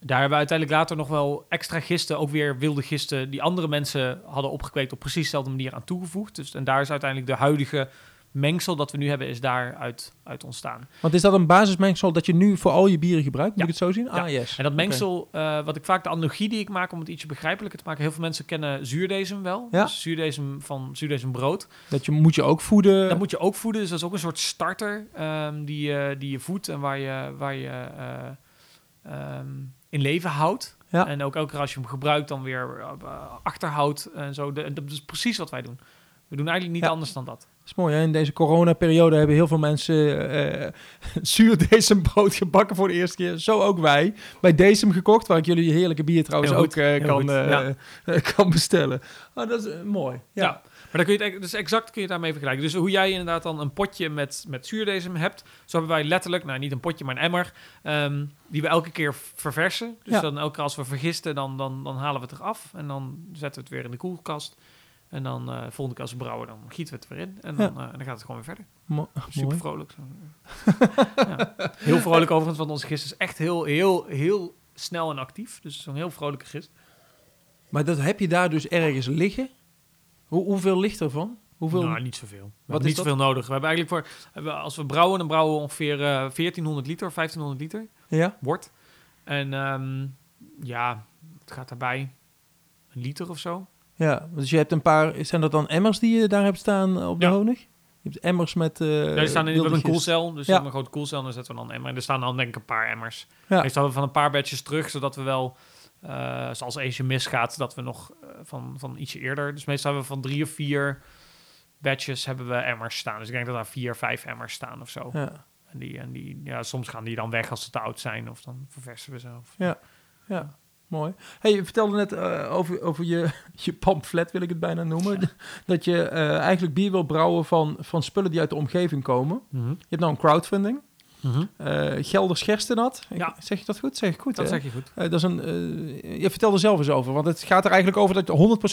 daar hebben we uiteindelijk later nog wel extra gisten, ook weer wilde gisten, die andere mensen hadden opgekweekt op precies dezelfde manier aan toegevoegd. Dus, en daar is uiteindelijk de huidige mengsel dat we nu hebben, is daaruit uit ontstaan. Want is dat een basismengsel dat je nu voor al je bieren gebruikt? Moet Ja. ik het zo zien? Ja. Ah, yes. En dat mengsel, eh, wat ik vaak de analogie die ik maak om het ietsje begrijpelijker te maken. Heel veel mensen kennen zuurdesem wel. Ja. Dus zuurdesem van zuurdesem brood. Dat je, moet je ook voeden. Dat moet je ook voeden. Dus dat is ook een soort starter ehm, die, je die je voedt en waar je, waar je eh, ehm, in leven houdt. Ja. En ook elke keer als je hem gebruikt dan weer eh, achterhoudt en zo. De, dat is precies wat wij doen. We doen eigenlijk niet Ja. anders dan dat. Dat is mooi, hè? In deze coronaperiode hebben heel veel mensen eh [LAUGHS] zuur brood gebakken voor de eerste keer. Zo ook wij. Bij Decem gekocht, waar ik jullie heerlijke bier trouwens Heel ook eh, kan, eh, ja. eh, [LAUGHS] kan bestellen. Oh, dat is eh, mooi. Ja. Ja. Maar dan kun je het, dus exact kun je daarmee vergelijken. Dus hoe jij inderdaad dan een potje met, met zuurdesem hebt, zo hebben wij letterlijk, nou niet een potje, maar een emmer, ehm, die we elke keer verversen. Dus Ja. dan elke keer als we vergisten, dan, dan, dan halen we het eraf en dan zetten we het weer in de koelkast. En dan eh volgende keer als we brouwen, dan gieten we het weer in. En dan, eh, en dan gaat het gewoon weer verder. Mo- Super vrolijk. Zo. [LAUGHS] ja. Heel vrolijk overigens, want onze gist is echt heel, heel, heel snel en actief. Dus zo'n heel vrolijke gist. Maar dat heb je daar dus ergens liggen? Hoe, hoeveel ligt ervan? Hoeveel? Nou, niet zoveel. We Wat is niet dat? zoveel nodig. We hebben eigenlijk voor, als we brouwen, dan brouwen we ongeveer eh 1400 liter, 1500 liter ja? wort. En ehm, ja, het gaat daarbij een liter of zo. Ja, dus je hebt een paar... Zijn dat dan emmers die je daar hebt staan op de Ja. honig? Je hebt emmers met... eh Ja, er staan in, een koelcel, dus Ja. een grote koelcel en daar zetten we dan emmer. En er staan dan denk ik een paar emmers. Ja. Hebben we van een paar batches terug, zodat we wel, eh zoals eentje misgaat, dat we nog eh, van, van ietsje eerder. Dus meestal hebben we van drie of vier batches hebben we emmers staan. Dus ik denk dat daar vier, vijf emmers staan of zo. Ja. En, die, en die, ja, soms gaan die dan weg als ze te oud zijn of dan verversen we ze. Of, Ja. Ja, mooi. Hey, je vertelde net eh, over, over je, [LAUGHS] je pamflet, wil ik het bijna noemen. [LAUGHS] Dat je eh, eigenlijk bier wil brouwen van, van spullen die uit de omgeving komen. Mhm. Je hebt nou een crowdfunding. Eh Gelders Gerstenat. Ja. Zeg je dat goed? Zeg ik goed, Dat hè? zeg je goed. Eh, dat is een, je vertelde zelf eens over, want het gaat er eigenlijk over dat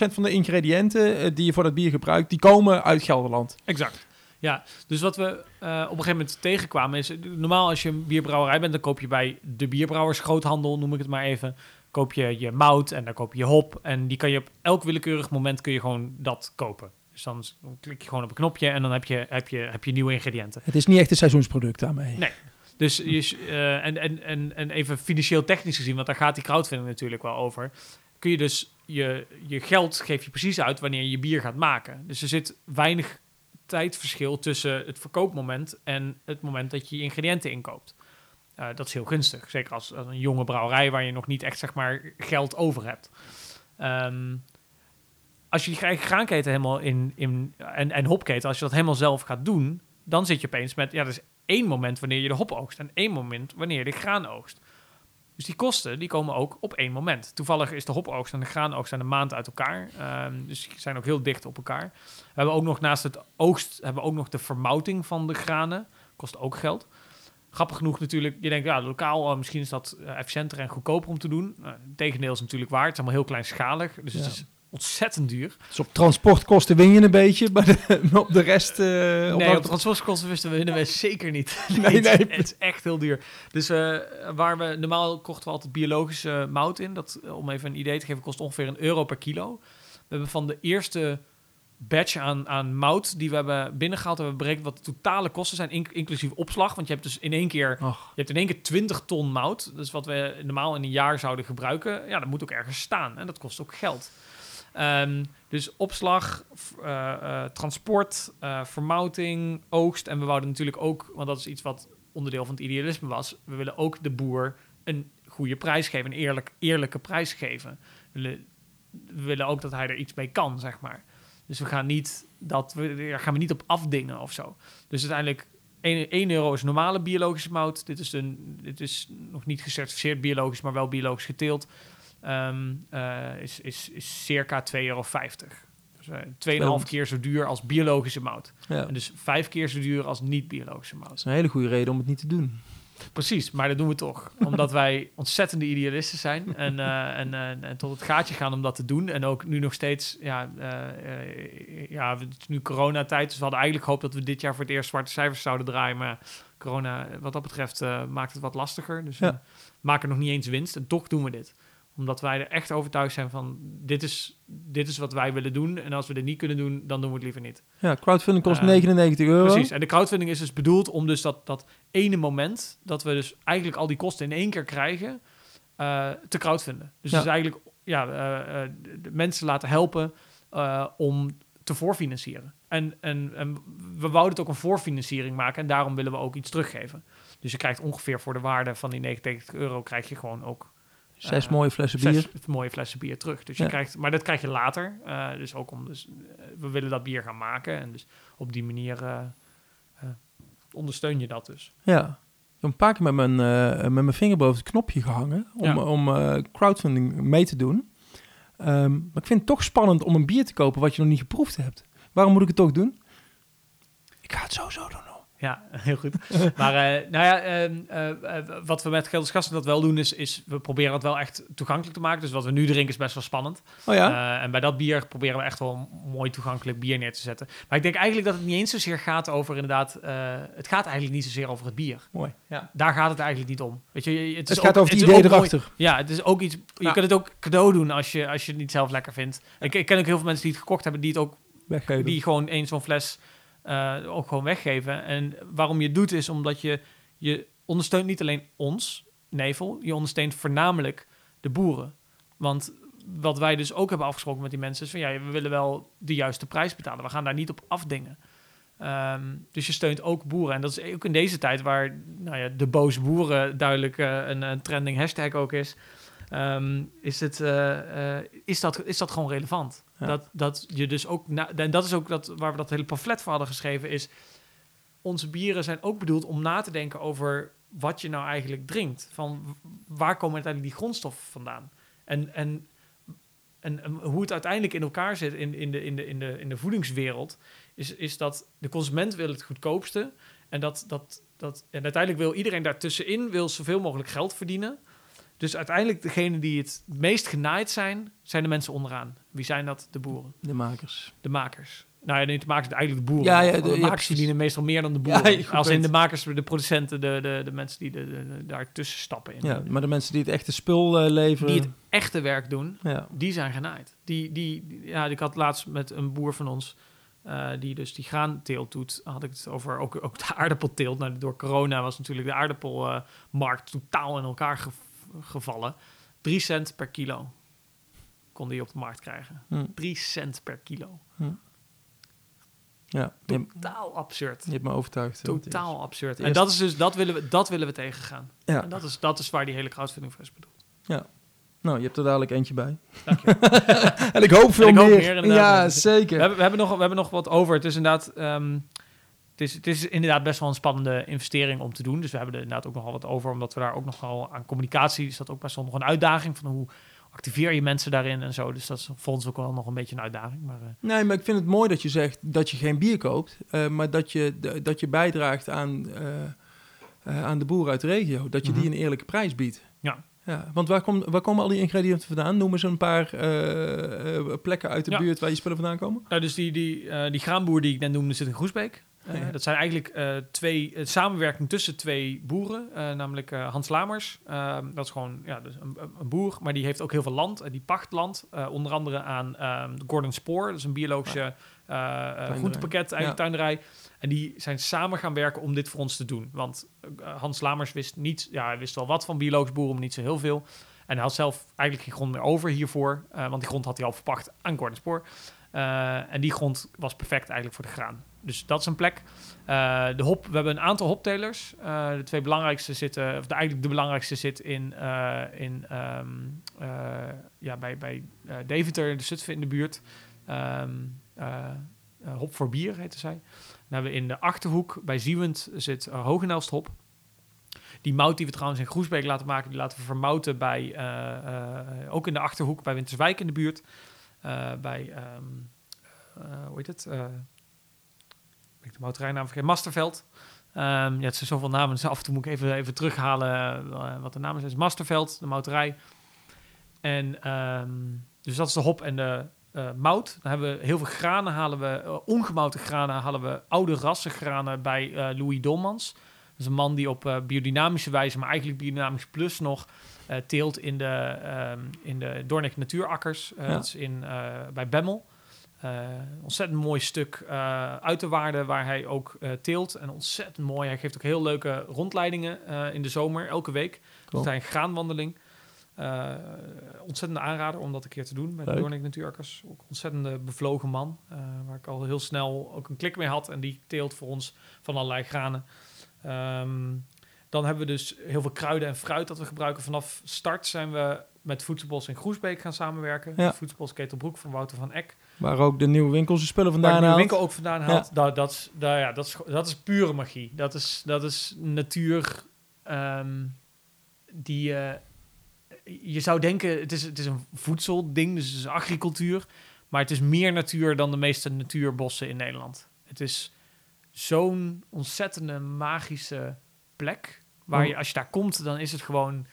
100% van de ingrediënten die je voor dat bier gebruikt, die komen uit Gelderland. Exact. Ja, dus wat we op een gegeven moment tegenkwamen is... Normaal als je een bierbrouwerij bent, dan koop je bij de bierbrouwers groothandel, noem ik het maar even. Koop je je mout en dan koop je je hop. En die kan je op elk willekeurig moment kun je gewoon dat kopen. Dus dan, klik je gewoon op een knopje en dan heb je, heb je, heb je nieuwe ingrediënten. Het is niet echt een seizoensproduct daarmee. Nee. Dus je, eh, en, en, en, en even financieel technisch gezien, want daar gaat die crowdfunding natuurlijk wel over. Kun je dus je, je geld geef je precies uit wanneer je je bier gaat maken. Dus er zit weinig tijdverschil tussen het verkoopmoment en het moment dat je je ingrediënten inkoopt. Eh, dat is heel gunstig. Zeker als, een jonge brouwerij waar je nog niet echt zeg maar geld over hebt. Ehm, als je die graanketen helemaal in, in en, en hopketen, als je dat helemaal zelf gaat doen, dan zit je opeens met, ja, er is één moment wanneer je de hop oogst en één moment wanneer je de graan oogst. Dus die kosten, die komen ook op één moment. Toevallig is de hopoogst en de graanoogst zijn een maand uit elkaar. Ehm, dus die zijn ook heel dicht op elkaar. We hebben ook nog naast het oogst, hebben we ook nog de vermouting van de granen. Kost ook geld. Grappig genoeg natuurlijk, je denkt, ja, lokaal, oh, misschien is dat eh, efficiënter en goedkoper om te doen. Het tegendeel is natuurlijk waar. Het is allemaal heel kleinschalig, dus Ja. het is ontzettend duur. Dus op transportkosten win je een beetje, maar, de- [LAUGHS] maar op de rest... eh, op nee, op transportkosten wisten we winnen we zeker niet. [LAUGHS] [LAUGHS] Nee, het, nee. het is echt heel duur. Dus eh, waar we normaal kochten we altijd biologische mout in. Dat, eh, om even een idee te geven, kost ongeveer een euro per kilo. We hebben van de eerste batch aan, aan mout die we hebben binnengehaald, hebben we berekend wat de totale kosten zijn, inc- inclusief opslag. Want je hebt dus in één keer je hebt in één keer 20 ton mout. Dat is wat we normaal in een jaar zouden gebruiken. Ja, dat moet ook ergens staan. En dat kost ook geld. Ehm, dus opslag, eh, eh, transport, eh, vermouting, oogst. En we wouden natuurlijk ook, want dat is iets wat onderdeel van het idealisme was. We willen ook de boer een goede prijs geven, een eerlijk, eerlijke prijs geven. We willen, we willen ook dat hij er iets mee kan, zeg maar. Dus we gaan niet dat we daar gaan we niet op afdingen of zo. Dus uiteindelijk 1, 1 euro is normale biologische mout. Dit is, een, dit is nog niet gecertificeerd biologisch, maar wel biologisch geteeld. Ehm, eh, is, is, is circa 2,50 euro. Dus eh, 2,5 keer zo duur als biologische mout. ja. En dus vijf keer zo duur als niet-biologische Dat mout. is een hele goede reden om het niet te doen. Precies, maar dat doen we toch. [LAUGHS] Omdat wij ontzettende idealisten zijn. En, eh, en, eh, en tot het gaatje gaan om dat te doen. En ook nu nog steeds, ja, eh, ja het is nu coronatijd. Dus we hadden eigenlijk gehoopt dat we dit jaar voor het eerst zwarte cijfers zouden draaien. Maar corona, wat dat betreft, maakt het wat lastiger. Dus Ja. we maken nog niet eens winst. En toch doen we dit. Omdat wij er echt overtuigd zijn van, dit is, dit is wat wij willen doen. En als we dit niet kunnen doen, dan doen we het liever niet. Ja, crowdfunding kost Eh, 99 euro. Precies. En de crowdfunding is dus bedoeld om dus dat, dat ene moment, dat we dus eigenlijk al die kosten in één keer krijgen, eh, te crowdfunden. Dus Ja. het is eigenlijk ja, eh, eh, de, mensen laten helpen om te voorfinancieren. En, en, en we wouden het ook een voorfinanciering maken en daarom willen we ook iets teruggeven. Dus je krijgt ongeveer voor de waarde van die 99 euro krijg je gewoon ook Zes Eh, mooie flessen zes bier. mooie flessen bier terug. Dus je Ja. krijgt, maar dat krijg je later. Eh, dus ook om, dus, eh, we willen dat bier gaan maken. En dus op die manier ondersteun je dat dus. Ja. Ik heb een paar keer met mijn, met mijn vinger boven het knopje gehangen om, Ja. om crowdfunding mee te doen. Ehm, maar ik vind het toch spannend om een bier te kopen wat je nog niet geproefd hebt. Waarom moet ik het toch doen? Ik ga het sowieso doen. Ja, [LAUGHS] heel goed. maar eh, nou ja, ehm, eh, eh, wat we met Gelders Gasten dat wel doen, is, is we proberen het wel echt toegankelijk te maken. Dus wat we nu drinken is best wel spannend. Oh ja? En bij dat bier proberen we echt wel een mooi toegankelijk bier neer te zetten. Maar ik denk eigenlijk dat het niet eens zozeer gaat over inderdaad... het gaat eigenlijk niet zozeer over het bier. Mooi. Ja. Daar gaat het eigenlijk niet om. Weet je, het, is Het gaat ook- over het is idee mooi- erachter. Ja, het is ook iets... Je Ja. kunt het ook cadeau doen als je, als je het niet zelf lekker vindt. Ik, ik ken ook heel veel mensen die het gekocht hebben... die het ook Weggeven. die gewoon één zo'n fles eh, ook gewoon weggeven. En waarom je doet is omdat je, je ondersteunt niet alleen ons, Nevel, je ondersteunt voornamelijk de boeren. Want wat wij dus ook hebben afgesproken met die mensen is van ja, we willen wel de juiste prijs betalen. We gaan daar niet op afdingen. Ehm, dus je steunt ook boeren. En dat is ook in deze tijd waar nou ja, de boze boeren duidelijk eh, een, een trending hashtag ook is. ehm, is, het, eh, is, dat, is dat gewoon relevant? Dat, dat je dus ook, en dat is ook dat, waar we dat hele pamflet voor hadden geschreven, is onze bieren zijn ook bedoeld om na te denken over wat je nou eigenlijk drinkt. Van waar komen uiteindelijk die grondstoffen vandaan? En, en, en, en hoe het uiteindelijk in elkaar zit in, in, de, in, de, in, de, in de voedingswereld, is, is dat de consument wil het goedkoopste. En, dat, dat, dat, en uiteindelijk wil iedereen daartussenin wil zoveel mogelijk geld verdienen. Dus uiteindelijk degene die het meest genaaid zijn, zijn de mensen onderaan. Wie zijn dat? De boeren, De makers. de makers. Nou ja, niet de makers, eigenlijk de boeren. Ja, ja, de- makers precies. verdienen meestal meer dan de boeren. Als in de makers, de producenten, de, de, de mensen die de, de, de- daartussen stappen. In. Ja, maar de mensen die het echte spul eh, leveren. Die het echte werk doen, Ja. die zijn genaaid. Die, die, die- ja, ik had laatst met een boer van ons, eh, die dus die graanteelt doet, had ik het over ook, ook de aardappelteelt. Nou, door corona was natuurlijk de aardappelmarkt totaal in elkaar gev- gevallen. 3 cent per kilo kon die op de markt krijgen. Hm. 3 cent per kilo. ja. Je, hebt- Totaal absurd. je hebt me overtuigd. Matthäus. Totaal absurd. En Eerst- dat is dus, dat willen we, dat willen we tegengaan. Ja. En dat is, dat is waar die hele crowdfunding voor is bedoeld. Nou, je hebt er dadelijk eentje bij. Dank je. [LAUGHS] En ik hoop veel ik hoop meer. ja, We zeker. hebben, we, hebben nog, we hebben nog wat over. Het is inderdaad, ehm, het is, het is inderdaad best wel een spannende investering om te doen. Dus we hebben er inderdaad ook nogal wat over, omdat we daar ook nogal aan communicatie is dat ook best wel nog een uitdaging van hoe activeer je mensen daarin en zo. Dus dat is voor ons ook wel nog een beetje een uitdaging. Maar eh, Nee, maar ik vind het mooi dat je zegt dat je geen bier koopt, eh, maar dat je, dat je bijdraagt aan, eh, aan de boeren uit de regio. Dat je Mhm. die een eerlijke prijs biedt. Ja. ja want waar, kom, waar komen al die ingrediënten vandaan? Noem eens een paar plekken uit de Ja. buurt waar je spullen vandaan komen. Nou, dus die, die, die graanboer die ik net noemde zit in Groesbeek. Eh, Ja. Dat zijn eigenlijk eh, twee eh, samenwerking tussen twee boeren, namelijk Hans Lamers. Ehm, dat is gewoon ja, dus een, boer, maar die heeft ook heel veel land. en die pacht land, onder andere aan ehm, Gordon Spoor. Dat is een biologische groentepakket, eigen Ja. tuinderij. En die zijn samen gaan werken om dit voor ons te doen. Want Hans Lamers wist niet, ja, hij wist wel wat van biologisch boeren, maar niet zo heel veel. En hij had zelf eigenlijk geen grond meer over hiervoor, want die grond had hij al verpacht aan Gordon Spoor. En die grond was perfect eigenlijk voor de graan. Dus dat is een plek. Eh, de hop, we hebben een aantal hoptelers. Eh, de twee belangrijkste zitten, of de, eigenlijk de belangrijkste zit in, eh, in ehm, eh, ja, bij, bij Deventer, de Zutphen in de buurt. Ehm, eh, eh, hop voor bier heette zij. Dan hebben we in de Achterhoek bij Ziewend zit Hogenelst hop. Die mout die we trouwens in Groesbeek laten maken, die laten we vermouten bij, ook in de Achterhoek bij Winterswijk in de buurt. Bij, ehm, eh, hoe heet het? Ik de mouterijnaam vergeten? Masterveld. Ehm, ja, het zijn zoveel namen, dus af en toe moet ik even, even terughalen eh, wat de namen zijn. Het is Masterveld, de mouterij. En ehm, dus dat is de hop en de eh, mout. Dan hebben we heel veel granen, halen we, eh, ongemouten granen, halen we oude rassengranen bij eh, Louis Dolmans. Dat is een man die op biodynamische wijze, maar eigenlijk biodynamisch plus nog, teelt in de, ehm in de Doornik Natuurakkers. Ja. Dat is in, bij Bemmel. Eh, ontzettend mooi stuk eh uit de waarde waar hij ook eh, teelt. En ontzettend mooi. Hij geeft ook heel leuke rondleidingen in de zomer, elke week. Cool. Hij een graanwandeling. Eh, ontzettende aanrader om dat een keer te doen bij de. Doornik Natuurakkers. Ook een ontzettende bevlogen man. waar ik al heel snel ook een klik mee had. En die teelt voor ons van allerlei granen. Ehm, dan hebben we dus heel veel kruiden en fruit dat we gebruiken. Vanaf start zijn we met Voedselbos in Groesbeek gaan samenwerken. Ja. Voedselbos Ketelbroek van Wouter van Eck. Waar ook de nieuwe winkels de spullen vandaan de haalt. winkel ook vandaan haalt. Dat, dat, dat, ja, dat, is, dat is pure magie. Dat is, dat is natuur ehm, die... eh, je zou denken, het is, het is een voedselding, dus het is agricultuur. Maar het is meer natuur dan de meeste natuurbossen in Nederland. Het is zo'n ontzettende magische plek. Waar je, als je daar komt, dan is het gewoon...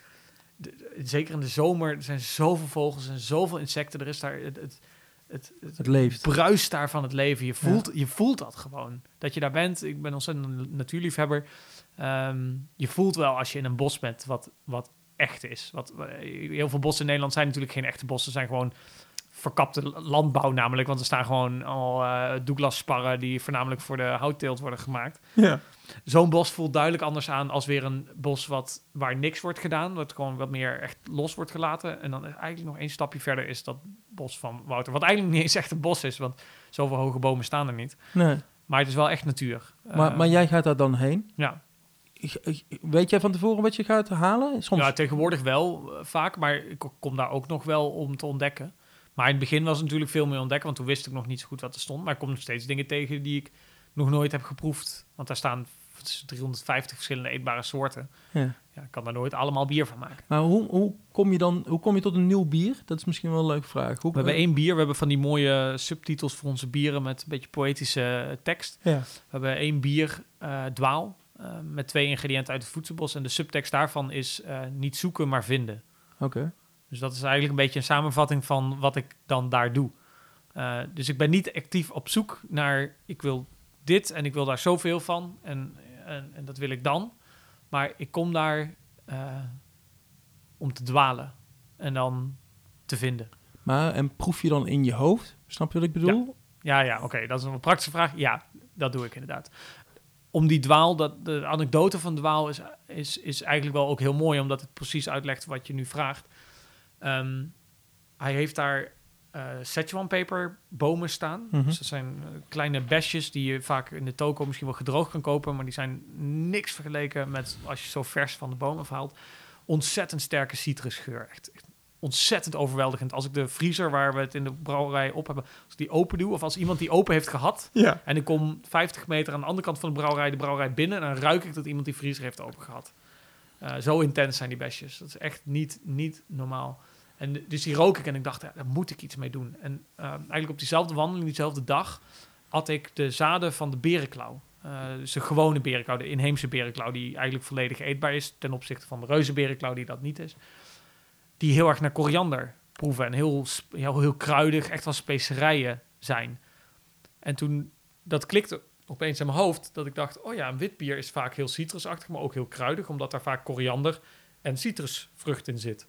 de- zeker in de zomer, er zijn zoveel vogels en zoveel insecten. Er is daar... Het, het, het, het Het leeft. bruist daar van het leven. Je voelt, je voelt dat gewoon. Dat je daar bent. Ik ben ontzettend natuurliefhebber. Ehm, je voelt wel als je in een bos bent wat, wat echt is. Wat, heel veel bossen in Nederland zijn natuurlijk geen echte bossen. zijn gewoon verkapte landbouw namelijk. Want er staan gewoon al eh Douglas sparren die voornamelijk voor de houtteelt worden gemaakt. Ja. Zo'n bos voelt duidelijk anders aan als weer een bos wat, waar niks wordt gedaan. Wat gewoon wat meer echt los wordt gelaten. En dan eigenlijk nog één stapje verder is dat bos van Wouter. Wat eigenlijk niet eens echt een bos is, want zoveel hoge bomen staan er niet. Nee. Maar het is wel echt natuur. Maar, Eh, maar jij gaat daar dan heen. Ja, Weet jij van tevoren wat je gaat halen? Soms. ja, tegenwoordig wel eh, vaak, maar ik kom daar ook nog wel om te ontdekken. Maar in het begin was het natuurlijk veel meer ontdekken, want toen wist ik nog niet zo goed wat er stond. Maar ik kom nog steeds dingen tegen die ik nog nooit heb geproefd. Want daar staan wat is het, 350 verschillende eetbare soorten. Ja. Ja, ik kan daar nooit allemaal bier van maken. Maar hoe, hoe, kom je dan, hoe kom je tot een nieuw bier? Dat is misschien wel een leuke vraag. Hoe, We hebben één bier, we hebben van die mooie subtitels voor onze bieren met een beetje poëtische eh, tekst. Ja. We hebben één bier, eh, Dwaal, eh, met twee ingrediënten uit het voedselbos. En de subtekst daarvan is eh, niet zoeken, maar vinden. Oké. Dus dat is eigenlijk een beetje een samenvatting van wat ik dan daar doe. Eh, dus ik ben niet actief op zoek naar, ik wil dit en ik wil daar zoveel van en, en, en dat wil ik dan. Maar ik kom daar eh, om te dwalen en dan te vinden. Maar, en proef je dan in je hoofd? Snap je wat ik bedoel? Ja, ja, oké, dat is een praktische vraag. Ja, dat doe ik inderdaad. Om die dwaal, dat, de anekdote van dwaal is, is, is eigenlijk wel ook heel mooi, omdat het precies uitlegt wat je nu vraagt. Ehm, hij heeft daar eh Szechuan bomen staan. Mhm. Dus dat zijn eh, kleine besjes die je vaak in de toko misschien wel gedroogd kan kopen, maar die zijn niks vergeleken met als je zo vers van de boom afhaalt. Ontzettend sterke citrusgeur. Echt, echt ontzettend overweldigend. Als ik de vriezer waar we het in de brouwerij op hebben, als ik die open doe, of als iemand die open heeft gehad, Ja. en ik kom 50 meter aan de andere kant van de brouwerij, de brouwerij binnen, en dan ruik ik dat iemand die vriezer heeft open gehad. Eh, zo intens zijn die besjes. Dat is echt niet, niet normaal. En dus die rook ik en ik dacht, ja, daar moet ik iets mee doen. En eh, eigenlijk op diezelfde wandeling, diezelfde dag, had ik de zaden van de berenklauw. Eh, dus de gewone berenklauw, de inheemse berenklauw, die eigenlijk volledig eetbaar is ten opzichte van de reuzenberenklauw, die dat niet is. Die heel erg naar koriander proeven en heel, heel, heel kruidig, echt als specerijen zijn. En toen, dat klikte opeens in mijn hoofd, dat ik dacht, oh ja, een wit bier is vaak heel citrusachtig, maar ook heel kruidig, omdat daar vaak koriander en citrusvrucht in zit.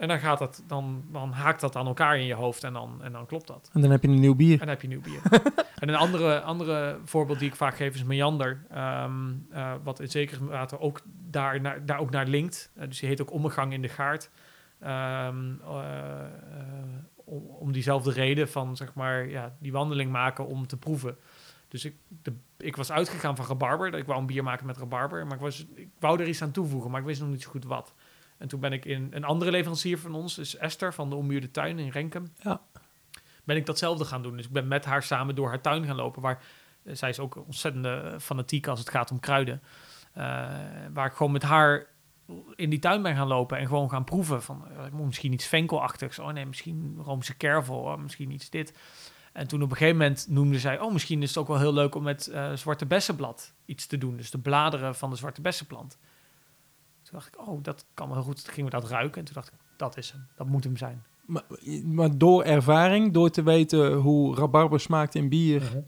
En dan, gaat dat, dan, dan haakt dat aan elkaar in je hoofd en dan, en dan klopt dat. En dan heb je een nieuw bier. En dan heb je nieuw bier. [LAUGHS] en een andere, andere voorbeeld die ik vaak geef is Meander. ehm, eh, wat in zekere mate ook daar, naar, daar ook naar linkt. Eh, dus die heet ook Ommegang in de Gaard. Om, om diezelfde reden van, zeg maar, ja, die wandeling maken om te proeven. Dus ik, de, ik was uitgegaan van rabarber. Ik wou een bier maken met rabarber. Maar ik, was, ik wou er iets aan toevoegen, maar ik wist nog niet zo goed wat. En toen ben ik in een andere leverancier van ons, is Esther van de Ommuurde Tuin in Renkum. Ja. Ben ik datzelfde gaan doen. Dus ik ben met haar samen door haar tuin gaan lopen. Waar eh, zij is ook ontzettend eh, fanatiek als het gaat om kruiden. Eh, waar ik gewoon met haar in die tuin ben gaan lopen en gewoon gaan proeven van eh, ik moet misschien iets venkelachtigs. Oh nee, misschien roomse kervel, oh, misschien iets dit. En toen op een gegeven moment noemde zij, oh misschien is het ook wel heel leuk om met zwarte bessenblad iets te doen. Dus de bladeren van de zwarte bessenplant. Toen dacht ik, oh dat kan wel goed. Toen gingen we dat ruiken en toen dacht ik, dat is hem, dat moet hem zijn. Maar, maar door ervaring, door te weten hoe rabarber smaakt in bier,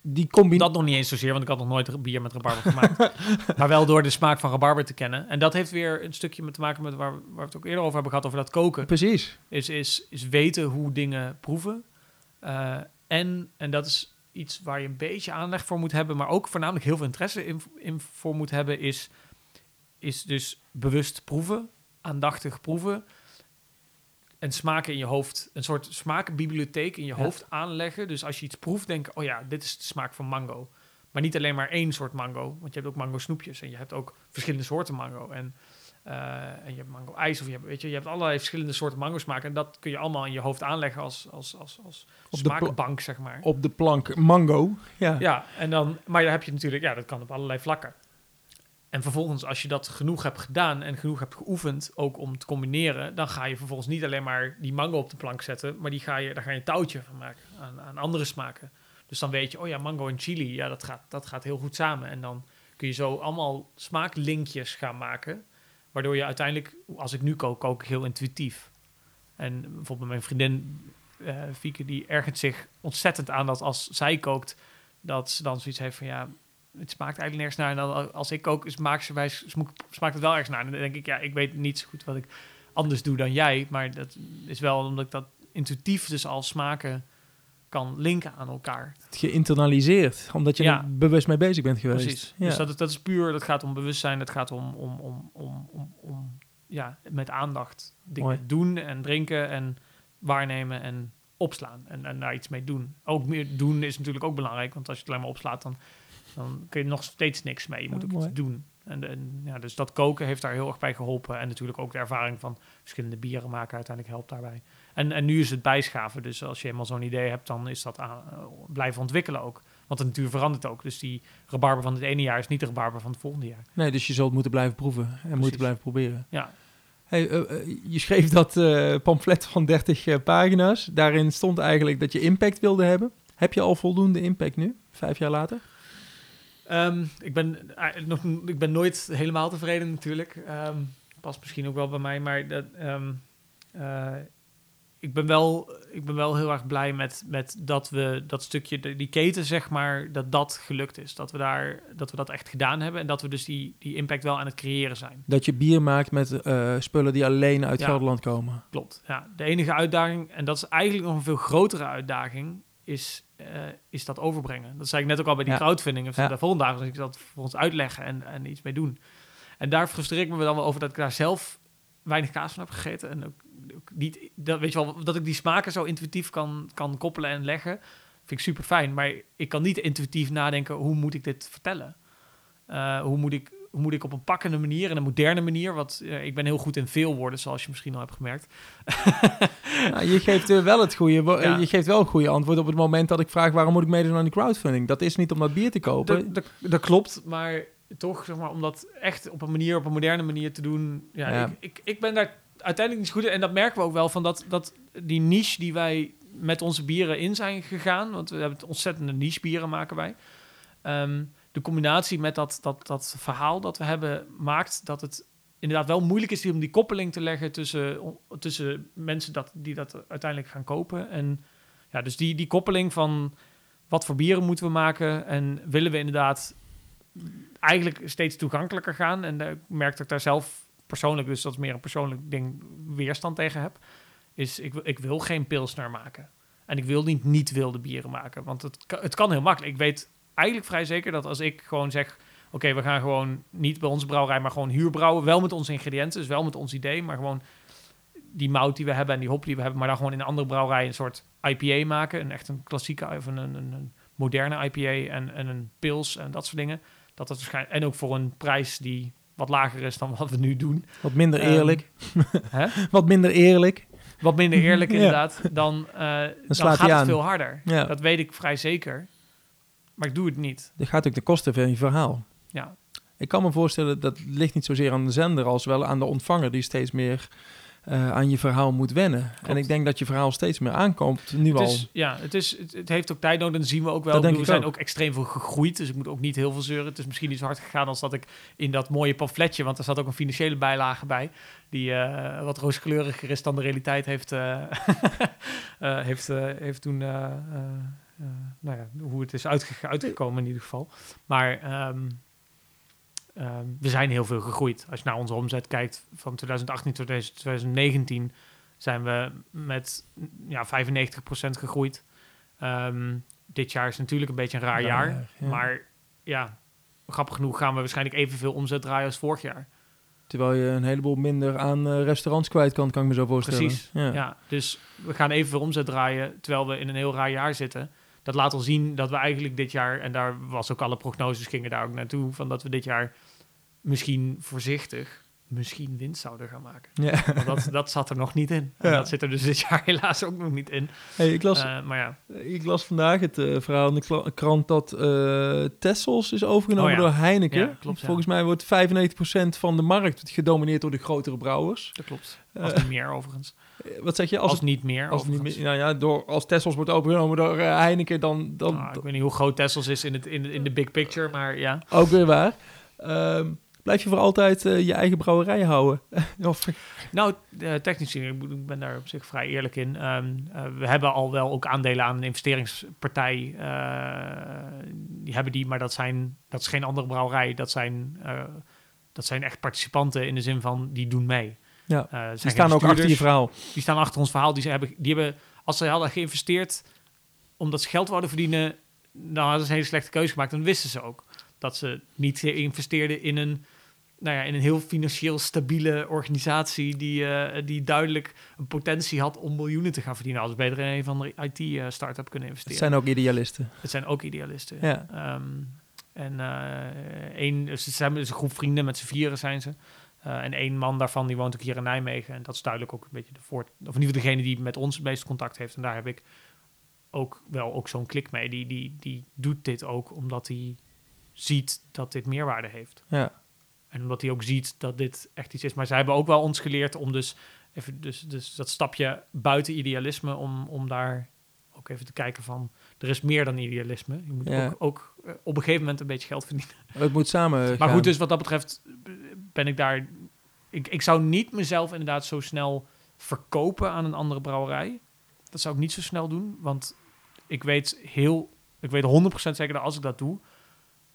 die combinatie... Dat nog niet eens zozeer, want ik had nog nooit bier met rabarber gemaakt. [LAUGHS] maar wel door de smaak van rabarber te kennen. En dat heeft weer een stukje met te maken met waar, waar we het ook eerder over hebben gehad, over dat koken. Precies. Is, is, is weten hoe dingen proeven. Eh, en, en dat is iets waar je een beetje aanleg voor moet hebben, maar ook voornamelijk heel veel interesse in, in voor moet hebben, is, is dus bewust proeven, aandachtig proeven. En smaken in je hoofd, een soort smakenbibliotheek in je Ja. hoofd aanleggen. Dus als je iets proeft, denk oh ja, dit is de smaak van mango. Maar niet alleen maar één soort mango, want je hebt ook mango snoepjes en je hebt ook verschillende soorten mango. En eh, en je hebt mango ijs of je hebt, weet je, je hebt allerlei verschillende soorten mango smaken. En dat kun je allemaal in je hoofd aanleggen als, als, als, als Op smaakbank, zeg maar. Op de plank mango. Ja. Ja, en dan, maar dan heb je natuurlijk, ja, dat kan op allerlei vlakken. En vervolgens, als je dat genoeg hebt gedaan en genoeg hebt geoefend, ook om te combineren, dan ga je vervolgens niet alleen maar die mango op de plank zetten, maar die ga je, daar ga je een touwtje van maken aan, aan andere smaken. Dus dan weet je, oh ja, mango en chili, ja, dat gaat, dat gaat heel goed samen. En dan kun je zo allemaal smaaklinkjes gaan maken, waardoor je uiteindelijk, als ik nu kook, kook ik heel intuïtief. En bijvoorbeeld mijn vriendin eh Fieke, die ergert zich ontzettend aan dat als zij kookt, dat ze dan zoiets heeft van ja, het smaakt eigenlijk nergens naar. En dan als ik kook, smaakt, ze smaakt het wel ergens naar. En dan denk ik, ja, ik weet niet zo goed wat ik anders doe dan jij. Maar dat is wel omdat ik dat intuïtief dus al smaken kan linken aan elkaar. Geïnternaliseerd, omdat je Ja. er bewust mee bezig bent geweest. Precies. Ja. Dus dat, is- dat is puur, dat gaat om bewustzijn, dat gaat om, om, om, om, om, om ja, met aandacht dingen Mooi. doen en drinken en waarnemen en opslaan en, en daar iets mee doen. Ook meer doen is natuurlijk ook belangrijk, want als je het alleen maar opslaat, dan, dan kun je nog steeds niks mee. Je moet Ja, ook mooi. iets doen. En, en ja, dus dat koken heeft daar heel erg bij geholpen. En natuurlijk ook de ervaring van verschillende bieren maken uiteindelijk helpt daarbij. En, en nu is het bijschaven. Dus als je eenmaal zo'n idee hebt, dan is dat aan, eh, blijven ontwikkelen ook. Want de natuur verandert ook. Dus die rabarber van het ene jaar is niet de rabarber van het volgende jaar. Nee, dus je zult moeten blijven proeven en moeten blijven proberen. Ja, Hey, eh, eh, je schreef dat eh, pamflet van 30 eh, pagina's. Daarin stond eigenlijk dat je impact wilde hebben. Heb je al voldoende impact nu, vijf jaar later? Ehm, ik, ben, eh, nog, ik ben nooit helemaal tevreden natuurlijk. Ehm past misschien ook wel bij mij, maar dat, ehm, eh, ik, ben wel, ik ben wel heel erg blij met, met dat we dat stukje, die keten zeg maar, dat dat gelukt is. Dat we, daar, dat we dat echt gedaan hebben en dat we dus die, die impact wel aan het creëren zijn. Dat je bier maakt met eh, spullen die alleen uit Ja. Gelderland komen. Klopt. Ja, de enige uitdaging, en dat is eigenlijk nog een veel grotere uitdaging, is, eh, is dat overbrengen. Dat zei ik net ook al bij die Ja. crowdfunding. Of Ja. de volgende dagen, dus ik dat voor ons uitleggen en, en iets mee doen. En daar frustreer ik me dan wel over dat ik daar zelf weinig kaas van heb gegeten. En ook, ook niet, dat, weet je wel, dat ik die smaken zo intuïtief kan, kan koppelen en leggen, vind ik super fijn. Maar ik kan niet intuïtief nadenken, hoe moet ik dit vertellen? Eh, hoe, moet ik, moet ik op een pakkende manier, en een moderne manier, want eh, ik ben heel goed in veel woorden, zoals je misschien al hebt gemerkt. [LAUGHS] Nou, je geeft eh, wel het goede, Ja. je geeft wel een goede antwoord op het moment dat ik vraag waarom moet ik meedoen aan die crowdfunding. Dat is niet om dat bier te kopen. Dat, dat, dat klopt, maar toch, zeg maar, om dat echt op een manier, op een moderne manier te doen. Ja, Ja. Ik, ik, ik ben daar uiteindelijk niet goed in. En dat merken we ook wel van dat, dat die niche die wij met onze bieren in zijn gegaan. Want we hebben het ontzettende niche bieren maken wij. Ehm, de combinatie met dat, dat, dat verhaal dat we hebben maakt dat het inderdaad wel moeilijk is om die koppeling te leggen tussen, tussen mensen dat, die dat uiteindelijk gaan kopen. En ja, dus die, die koppeling van wat voor bieren moeten we maken en willen we inderdaad eigenlijk steeds toegankelijker gaan. En ik merk ik daar zelf persoonlijk, dus dat is meer een persoonlijk ding, weerstand tegen heb. Is ik, ik wil geen pilsner maken. En ik wil niet niet wilde bieren maken. Want het, het kan heel makkelijk. Ik weet eigenlijk vrij zeker dat als ik gewoon zeg... Oké, we gaan gewoon niet bij onze brouwerij, maar gewoon huurbrouwen. Wel met onze ingrediënten, dus wel met ons idee. Maar gewoon die mout die we hebben en die hop die we hebben... maar dan gewoon in een andere brouwerij een soort IPA maken. Een echt een klassieke of een, een, een moderne IPA en, en een pils en dat soort dingen. Dat dat waarschijnlijk... En ook voor een prijs die wat lager is dan wat we nu doen. Wat minder Ehm, eerlijk. [LAUGHS] Hè? [LAUGHS] Wat minder eerlijk. Wat minder eerlijk [LAUGHS] inderdaad. Dan, eh, dan, gaat het aan. veel harder. Ja. Dat weet ik vrij zeker. Maar ik doe het niet. Dat gaat ook de kosten van je verhaal. Ja. Ik kan me voorstellen dat het ligt niet zozeer aan de zender als wel aan de ontvanger die steeds meer eh, aan je verhaal moet wennen. En ik denk dat je verhaal steeds meer aankomt nu Het al. is, ja, het, is, het, het heeft ook tijd nodig. En dat zien we ook wel. Bedoel, we zijn ook. extreem veel gegroeid. Dus ik moet ook niet heel veel zeuren. Het is misschien niet zo hard gegaan als dat ik in dat mooie pamfletje... want er zat ook een financiële bijlage bij... die eh, wat rooskleuriger is dan de realiteit heeft... eh, [LAUGHS] heeft, heeft toen... eh, nou ja, hoe het is uitge- uitgekomen in ieder geval. Maar... ehm, ehm, we zijn heel veel gegroeid. Als je naar onze omzet kijkt van 2018 tot 2019 zijn we met ja, 95% gegroeid. Ehm, dit jaar is natuurlijk een beetje een raar jaar. ja. Maar ja, grappig genoeg gaan we waarschijnlijk evenveel omzet draaien als vorig jaar. Terwijl je een heleboel minder aan eh, restaurants kwijt kan, kan ik me zo voorstellen. Precies. Ja. Ja. dus we gaan evenveel omzet draaien terwijl we in een heel raar jaar zitten. Dat laat al zien dat we eigenlijk dit jaar, en daar was ook alle prognoses gingen daar ook naartoe, van dat we dit jaar misschien voorzichtig misschien winst zouden gaan maken. Ja. Dat, dat zat er nog niet in. En Ja. dat zit er dus dit jaar [LAUGHS] helaas ook nog niet in. Hey, ik, las, Eh, maar ja, ik las vandaag het eh, verhaal in de krant dat eh Tessels is overgenomen Oh ja. door Heineken. Ja, klopt. Volgens mij wordt 95% van de markt gedomineerd door de grotere brouwers. dat klopt. Als niet meer overigens. Eh, Wat zeg je? Als, Als, het, niet meer als, niet meer, nou ja, door, als Tessels wordt overgenomen door eh, Heineken, dan, dan Nou, ik weet niet hoe groot Tessels is in, het, in, in de big picture, maar ja. ook weer waar. Ehm, blijf je voor altijd eh, je eigen brouwerij houden? [LAUGHS] of, Nou, technisch gezien, ik, ben daar op zich vrij eerlijk in. Ehm, eh, we hebben al wel ook aandelen aan een investeringspartij. die hebben die, maar dat, zijn, dat is geen andere brouwerij. Dat zijn, dat zijn echt participanten in de zin van, die doen mee. Ja, Eh, het die staan ook achter je verhaal. Die staan achter ons verhaal. Die, ze hebben, die hebben, als ze hadden geïnvesteerd omdat ze geld wilden verdienen, dan hadden ze een hele slechte keuze gemaakt. Dan wisten ze ook dat ze niet investeerden in een, nou ja, in een heel financieel stabiele organisatie die, eh, die duidelijk een potentie had om miljoenen te gaan verdienen. Als beter in een van de IT-startup kunnen Het investeren. zijn ook idealisten. Het zijn ook idealisten. Ja. Ehm, en eh één, dus het zijn dus een groep vrienden, met z'n vieren zijn ze. Eh, en één man daarvan die woont ook hier in Nijmegen. En dat is duidelijk ook een beetje de voort... Of in ieder geval degene die met ons het meeste contact heeft. En daar heb ik ook wel ook zo'n klik mee. Die, die, die doet dit ook omdat hij ziet dat dit meerwaarde heeft. Ja. En omdat hij ook ziet dat dit echt iets is. Maar zij hebben ook wel ons geleerd om dus even dus, dus dat stapje buiten idealisme, om, om daar ook even te kijken van, er is meer dan idealisme. Je moet Ja. ook, ook eh, op een gegeven moment een beetje geld verdienen. Het moet samen Maar gaan. goed, dus wat dat betreft ben ik daar... Ik, ik zou niet mezelf inderdaad zo snel verkopen aan een andere brouwerij. Dat zou ik niet zo snel doen, want ik weet heel... Ik weet 100% zeker dat als ik dat doe,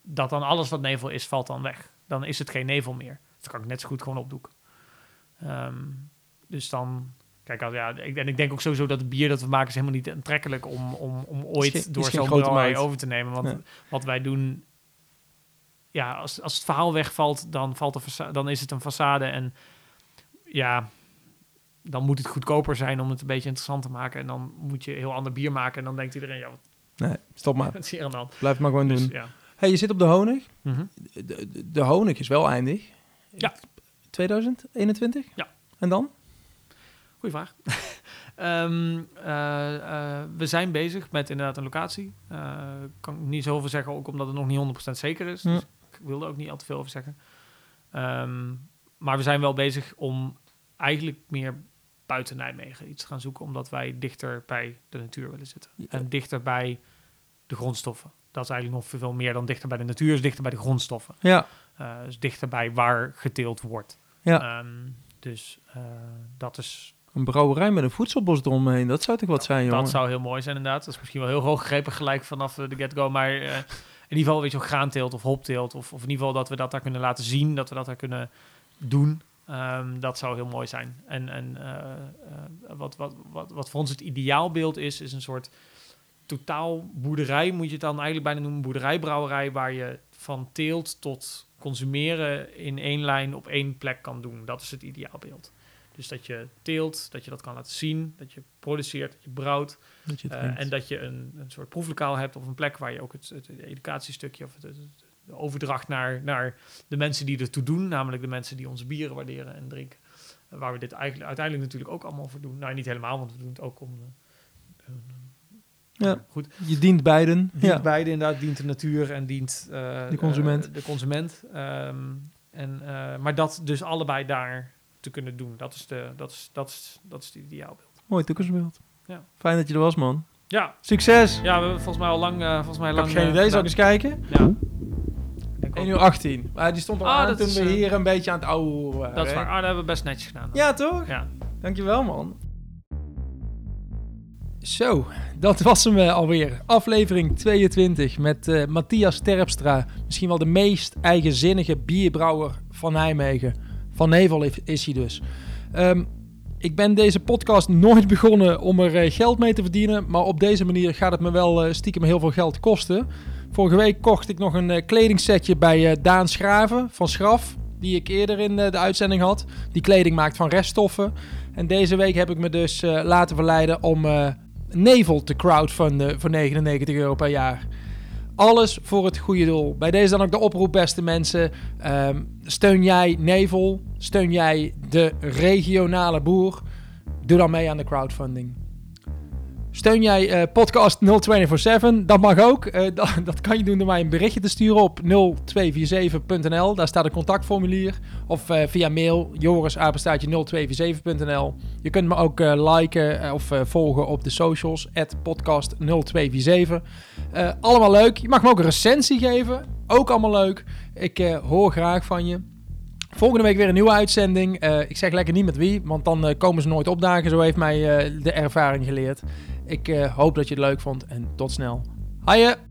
dat dan alles wat nevel is, valt dan weg. Dan is het geen nevel meer. Dat kan ik net zo goed gewoon opdoeken. Ehm, dus dan... Kijk, als- ja, ik, en ik denk ook sowieso dat het bier dat we maken is helemaal niet aantrekkelijk om, om, om ooit door zo'n brouwerij over te nemen. Want wat wij doen, ja, als, als het verhaal wegvalt, dan, valt de dan is het een façade. En ja, dan moet het goedkoper zijn om het een beetje interessant te maken. En dan moet je heel ander bier maken. En dan denkt iedereen, ja, wat, Nee, stop maar. [LAUGHS] wat is hier aan de hand? Blijf maar gewoon Dus, doen. ja. hey, je zit op de honig. Mhm. De, de, de honig is wel eindig. Ja. 2021? Ja. En dan? Goeie vraag. [LAUGHS] Ehm, eh, eh, we zijn bezig met inderdaad een locatie. Eh kan ik niet zoveel zeggen, ook omdat het nog niet 100% zeker is. Dus ik wilde ook niet al te veel over zeggen. Ehm, maar we zijn wel bezig om eigenlijk meer buiten Nijmegen iets te gaan zoeken, omdat wij dichter bij de natuur willen zitten. Ja. En dichter bij de grondstoffen. Dat is eigenlijk nog veel meer dan dichter bij de natuur, is dichter bij de grondstoffen. Ja. Dus dichter bij waar geteeld wordt. Ja. Ehm, dus eh, dat is Een brouwerij met een voedselbos eromheen. Dat zou toch wat zijn, jongen? Dat zou heel mooi zijn, inderdaad. Dat is misschien wel heel hoog gegrepen gelijk vanaf eh, de get-go. Maar in ieder geval, weet je wel, graanteelt of hopteelt. Of, of in ieder geval dat we dat daar kunnen laten zien. Dat we dat daar kunnen doen. Ehm, dat zou heel mooi zijn. En, en eh, eh, wat, wat, wat, wat voor ons het ideaalbeeld is, is een soort totaal boerderij. Moet je het dan eigenlijk bijna noemen. Boerderijbrouwerij waar je van teelt tot consumeren in één lijn op één plek kan doen. Dat is het ideaalbeeld. Dus dat je teelt, dat je dat kan laten zien, dat je produceert, dat je brouwt. Dat je het Eh, en dat je een, een soort proeflokaal hebt of een plek waar je ook het, het educatiestukje of het, het- het- de overdracht naar, naar de mensen die ertoe doen, namelijk de mensen die onze bieren waarderen en drinken. Eh, waar we dit eigenlijk uiteindelijk natuurlijk ook allemaal voor doen. Nou, niet helemaal, want we doen het ook om. de- Ja. goed. Je dient beiden. Dient Ja. beide inderdaad, dient de natuur en dient eh, De consument. eh, de consument. Ehm, en, eh, maar dat dus allebei daar te kunnen doen, dat is, de, dat is, dat is, dat is het ideaalbeeld. Mooi toekomstbeeld. Ja. Fijn dat je er was, man. Ja, Succes! ja, we hebben volgens mij al lang. eh, volgens mij Ik lang heb geen eh, idee, zal ik eens kijken? Ja. Ik denk 1 ook- uur 18. Maar die stond al Ah, aan toen is, we eh, hier een beetje aan het ouwe waren. Dat is waar. Ah, dat hebben we best netjes gedaan. dan. Ja, toch? Ja. Dankjewel, man. Zo, dat was hem alweer. Aflevering 22 met Matthias Terpstra. Misschien wel de meest eigenzinnige bierbrouwer van Nijmegen. Van Nevel is- hij dus. Ehm, ik ben deze podcast nooit begonnen om er eh, geld mee te verdienen. Maar op deze manier gaat het me wel eh, stiekem heel veel geld kosten. Vorige week kocht ik nog een eh, kledingsetje bij Daan Schraven van Schraf. Die ik eerder in de uitzending had. Die kleding maakt van reststoffen. En deze week heb ik me dus laten verleiden om Nevel te crowdfunden voor 99 euro per jaar. Alles voor het goede doel. Bij deze dan ook de oproep, beste mensen. Ehm, steun jij Nevel? Steun jij de regionale boer? Doe dan mee aan de crowdfunding. Steun jij uh, podcast 0247? Dat mag ook. Uh, [LAUGHS] dat, dat, kan je doen door mij een berichtje te sturen op 0247.nl. Daar staat een contactformulier. Of uh, via mail jorisapenstaatje0247.nl. Je kunt me ook liken of volgen op de socials. podcast 0247. allemaal leuk. Je mag me ook een recensie geven. Ook allemaal leuk. Ik hoor graag van je. Volgende week weer een nieuwe uitzending. ik zeg lekker niet met wie, want dan komen ze nooit opdagen. Zo heeft mij de ervaring geleerd. Ik hoop dat je het leuk vond en tot snel. Haaien!